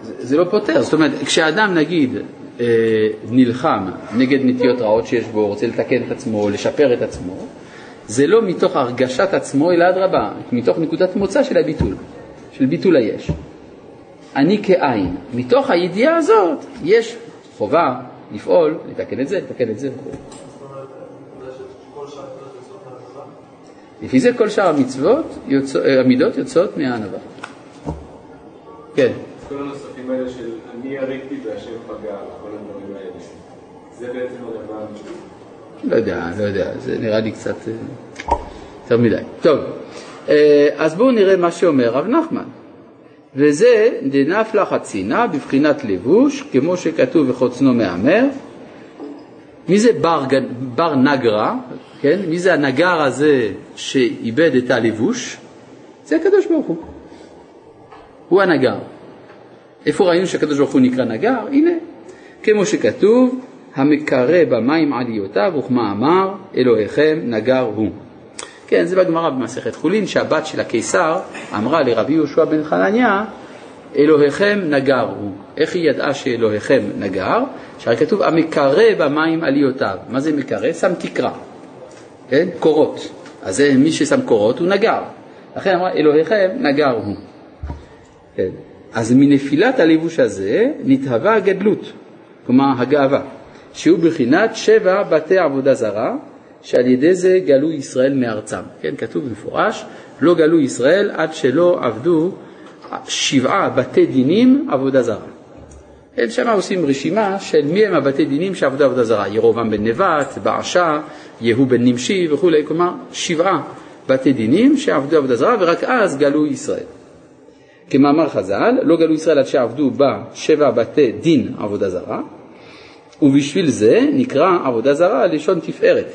זה, לא פותר, זאת אומרת, כשאדם נגיד אה, נלחם נגד נטיות רעות שיש בו, רוצה לתקן את עצמו, לשפר את עצמו, זה לא מתוך הרגשת עצמו, אלא אדרבה, מתוך נקודת מוצא של הביטול, של ביטול היש. אני כעין. מתוך הידיעה הזאת יש חובה לפעול, לתקן את זה, לתקן את זה. לפי זה כל שאר המצוות, יוצא, המידות יוצאות מהענווה. כן. כל הנוספים האלה של אני ירקתי והשם פגע, האלה, לא יודע, לא יודע, זה נראה לי קצת אה, יותר מדי. טוב, אה, אז בואו נראה מה שאומר רב נחמן. וזה דנפלה חצינה בבחינת לבוש, כמו שכתוב וחוצנו מהמר. מי זה בר, בר נגרה, כן? מי זה הנגר הזה שאיבד את הלבוש? זה הקדוש ברוך הוא. הוא הנגר. איפה ראינו שהקדוש ברוך הוא נקרא נגר? הנה, כמו שכתוב, המקרא במים עליותיו וכמאמר אלוהיכם נגר הוא. כן, זה בגמרא במסכת חולין, שהבת של הקיסר אמרה לרבי יהושע בן חנניה, אלוהיכם נגר הוא. איך היא ידעה שאלוהיכם נגר? שהרי כתוב המקרא במים עליותיו. מה זה מקרא? שם תקרה, כן? קורות. אז זה מי ששם קורות הוא נגר. לכן אמרה אלוהיכם נגר הוא. כן. אז מנפילת הלבוש הזה נתהווה הגדלות, כלומר הגאווה, שהוא בחינת שבע בתי עבודה זרה, שעל ידי זה גלו ישראל מארצם. כן, כתוב במפורש, לא גלו ישראל עד שלא עבדו שבעה בתי דינים עבודה זרה. כן, שם עושים רשימה של מי הם הבתי דינים שעבדו עבודה זרה, ירובעם בן נבט, בעשה, יהוא בן נמשי וכולי, כלומר שבעה בתי דינים שעבדו עבודה זרה ורק אז גלו ישראל. כמאמר חז"ל, לא גלו ישראל עד שעבדו בה שבע בתי דין עבודה זרה, ובשביל זה נקרא עבודה זרה לשון תפארת.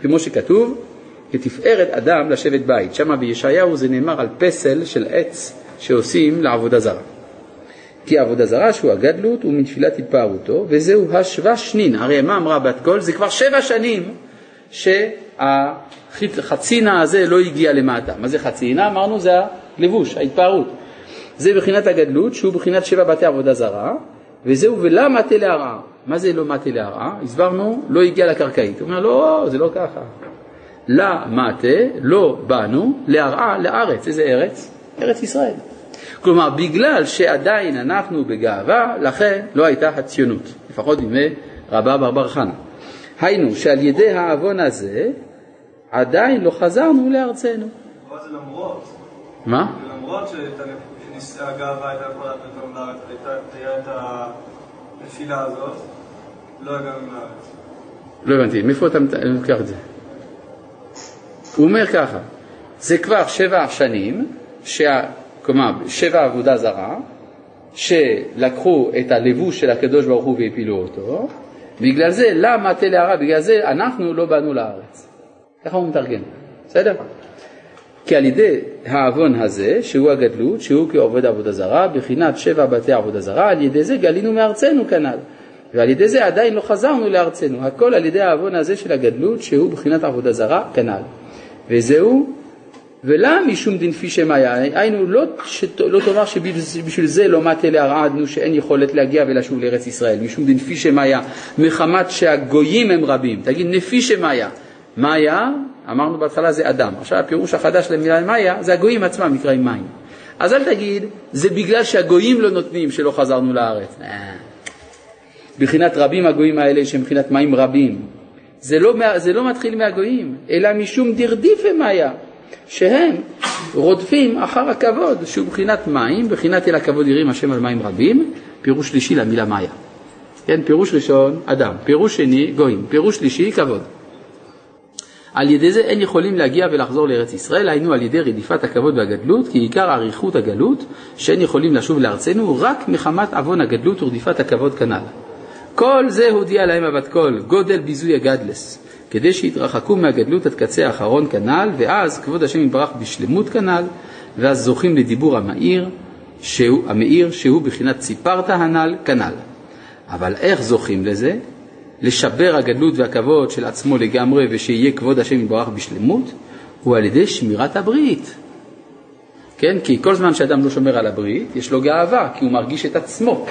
כמו שכתוב, כתפארת אדם לשבת בית. שם בישעיהו זה נאמר על פסל של עץ שעושים לעבודה זרה. כי עבודה זרה שהוא הגדלות ומתפילת התפארותו, וזהו השבע שנין. הרי מה אמרה בת קול? זה כבר שבע שנים שהחצינה הזה לא הגיע למטה. מה זה חצינה? אמרנו זה הלבוש, ההתפארות. זה בחינת הגדלות שהוא בחינת שבע בתי עבודה זרה, וזהו ולא מטה להרעה. מה זה לא מטה להרעה? הסברנו, לא הגיע לקרקעית. הוא אומר, לא, זה לא ככה. לה מטה, לא באנו, להרעה, לארץ. איזה ארץ? ארץ ישראל. כלומר, בגלל שעדיין אנחנו בגאווה, לכן לא הייתה הציונות, לפחות בימי רבה בר בר חנה. היינו שעל ידי העוון הזה, עדיין לא חזרנו לארצנו. אבל זה למרות. מה? זה למרות שהגאווה הייתה יכולה לתת לארץ, הייתה את הנפילה הזאת, לא הגענו לארץ. לא הבנתי, מאיפה אתה לוקח את זה? הוא אומר ככה, זה כבר שבע שנים שה, כלומר שבע עבודה זרה, שלקחו את הלבוש של הקדוש ברוך הוא והפילו אותו, בגלל זה, למה תלהרה? בגלל זה אנחנו לא באנו לארץ. ככה הוא מתרגם, בסדר? כי על ידי העוון הזה, שהוא הגדלות, שהוא כעובד עבודה זרה, בחינת שבע בתי עבודה זרה, על ידי זה גלינו מארצנו כנ"ל. ועל ידי זה עדיין לא חזרנו לארצנו, הכל על ידי העוון הזה של הגדלות, שהוא בחינת עבודה זרה כנ"ל. וזהו, ולמה משום דנפי שמאיה, היינו לא, לא תאמר שבשביל זה לא מטה להרעדנו שאין יכולת להגיע ולשוב לארץ ישראל, משום דנפי שמאיה, מחמת שהגויים הם רבים, תגיד נפי שמאיה, מאיה, אמרנו בהתחלה זה אדם, עכשיו הפירוש החדש למילה מאיה זה הגויים עצמם נקראים מים, אז אל תגיד זה בגלל שהגויים לא נותנים שלא חזרנו לארץ, בחינת רבים הגויים האלה שהם מים רבים, זה לא, זה לא מתחיל מהגויים, אלא משום דרדיפה מאיה, שהם רודפים אחר הכבוד, שהוא בחינת מים, בחינת אל הכבוד יראים השם על מים רבים, פירוש שלישי למילה מאיה. כן, פירוש ראשון, אדם, פירוש שני, גויים, פירוש שלישי, כבוד. על ידי זה אין יכולים להגיע ולחזור לארץ ישראל, היינו על ידי רדיפת הכבוד והגדלות, כי עיקר אריכות הגלות, שאין יכולים לשוב לארצנו רק מחמת עוון הגדלות ורדיפת הכבוד כנ"ל. כל זה הודיע להם הבת קול, גודל ביזוי הגדלס, כדי שיתרחקו מהגדלות עד קצה האחרון כנ"ל, ואז כבוד השם יתברך בשלמות כנ"ל, ואז זוכים לדיבור המאיר, שהוא, המאיר, שהוא בחינת ציפרת הנ"ל כנ"ל. אבל איך זוכים לזה? לשבר הגדלות והכבוד של עצמו לגמרי ושיהיה כבוד השם יתברך בשלמות, הוא על ידי שמירת הברית. כן? כי כל זמן שאדם לא שומר על הברית, יש לו גאווה, כי הוא מרגיש את עצמו.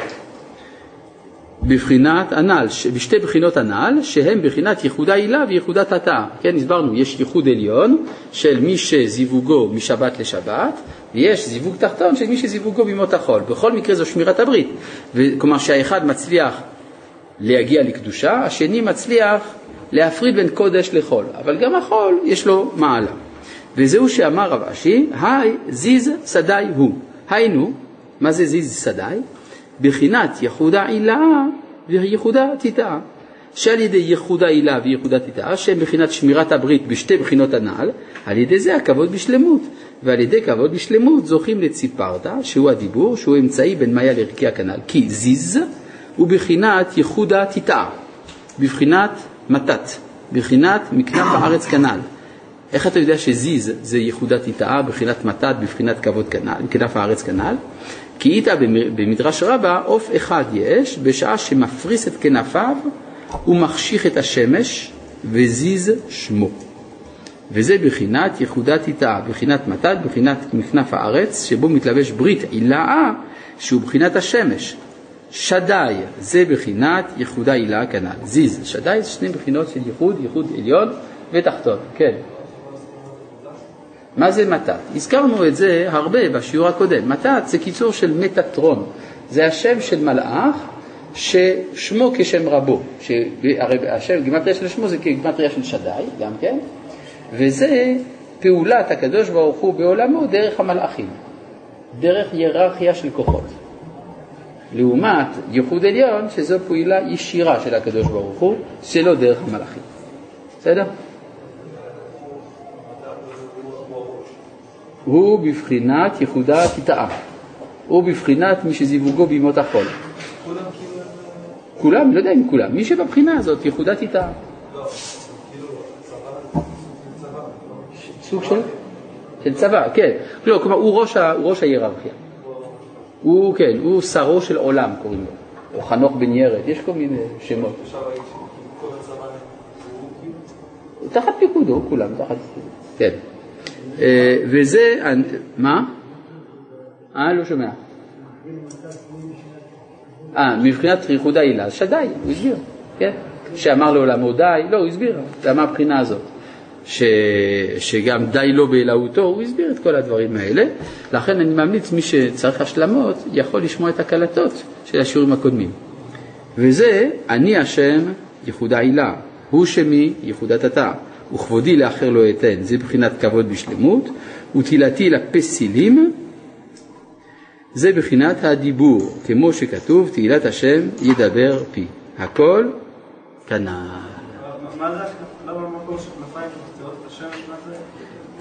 בבחינת הנ"ל, בשתי בחינות הנ"ל, שהן בחינת ייחודה עילה וייחודת התא. כן, הסברנו, יש ייחוד עליון של מי שזיווגו משבת לשבת, ויש זיווג תחתון של מי שזיווגו בימות החול. בכל מקרה זו שמירת הברית. כלומר שהאחד מצליח להגיע לקדושה, השני מצליח להפריד בין קודש לחול. אבל גם החול יש לו מעלה. וזהו שאמר רב אשי, היי זיז שדי הוא. היינו, מה זה זיז שדי? בחינת ייחודה עילה וייחודה תיטעה. שעל ידי ייחודה עילה וייחודה תיטעה, שהם בחינת שמירת הברית בשתי בחינות הנ"ל, על ידי זה הכבוד בשלמות. ועל ידי כבוד בשלמות זוכים לציפרתא, שהוא הדיבור, שהוא אמצעי בין מאיה לערכי הכנ"ל. כי זיז הוא בחינת ייחודה תיטעה, בבחינת מתת, בבחינת מכנף הארץ כנ"ל. איך אתה יודע שזיז זה ייחודה תיטעה, בבחינת מתת, בבחינת כבוד כנ"ל, מכנף הארץ כנ"ל? כי איתה במדרש רבה עוף אחד יש בשעה שמפריס את כנפיו ומחשיך את השמש וזיז שמו. וזה בחינת יחודת איתה, בחינת מתת, בחינת מכנף הארץ, שבו מתלבש ברית עילאה, שהוא בחינת השמש. שדי, זה בחינת יחודה עילה כנ"ל. זיז, שדי זה שני בחינות של ייחוד, ייחוד עליון ותחתון. כן. מה זה מתת? הזכרנו את זה הרבה בשיעור הקודם. מתת זה קיצור של מטטרון, זה השם של מלאך ששמו כשם רבו, הרי השם, גימטריה של שמו זה גימטריה של שדי, גם כן, וזה פעולת הקדוש ברוך הוא בעולמו דרך המלאכים, דרך היררכיה של כוחות. לעומת ייחוד עליון, שזו פעולה ישירה של הקדוש ברוך הוא, שלא דרך המלאכים. בסדר? הוא בבחינת יחודה תטעה. הוא בבחינת מי שזיווגו בימות החול. כולם, לא יודע אם כולם, מי שבבחינה הזאת יחודה תטעה. סוג של? של צבא, כן. לא, כלומר, הוא ראש ההיררכיה. הוא, כן, הוא שרו של עולם קוראים לו, או חנוך בן ירד, יש כל מיני שמות. תחת פיקודו, כולם תחת פיקודו, כן. אה, וזה, מה? אה, לא שומע. אה, מבחינת ייחוד העילה, שדי, הוא הסביר, כן? שאמר לעולמו די, לא, הוא הסביר, זה מהבחינה הזאת. ש... שגם די לו באלוהותו, הוא הסביר את כל הדברים האלה. לכן אני ממליץ, מי שצריך השלמות, יכול לשמוע את הקלטות של השיעורים הקודמים. וזה, אני השם, ייחוד העילה, הוא שמי, ייחודת התא. וכבודי לאחר לא אתן, זה בחינת כבוד בשלמות, ותהילתי לפסילים, זה בחינת הדיבור, כמו שכתוב, תהילת השם ידבר פי. הכל כנ"ל. מה זה, למה במקום של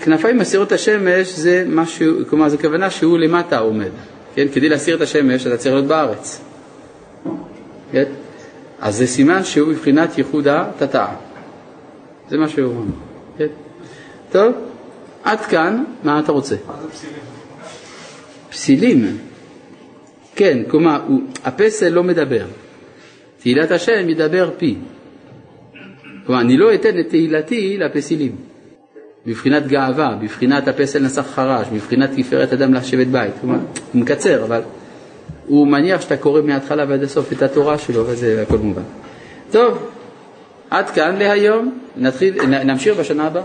כנפיים השמש, זה? מסירות השמש זה משהו, כלומר זה כוונה שהוא למטה עומד, כן? כדי להסיר את השמש אתה צריך להיות בארץ, כן? אז זה סימן שהוא בבחינת ייחוד התתאה, זה מה שהוא אומר, כן? טוב, עד כאן, מה אתה רוצה? פסילים, כן, כלומר, הוא, הפסל לא מדבר, תהילת השם ידבר פי. כלומר, אני לא אתן את תהילתי לפסילים. בבחינת גאווה, בבחינת הפסל נסח חרש, בבחינת תפארת אדם לשבת בית. הוא מקצר, אבל הוא מניח שאתה קורא מההתחלה ועד הסוף את התורה שלו, וזה הכל מובן. טוב, עד כאן להיום, נתחיל, נמשיך בשנה הבאה.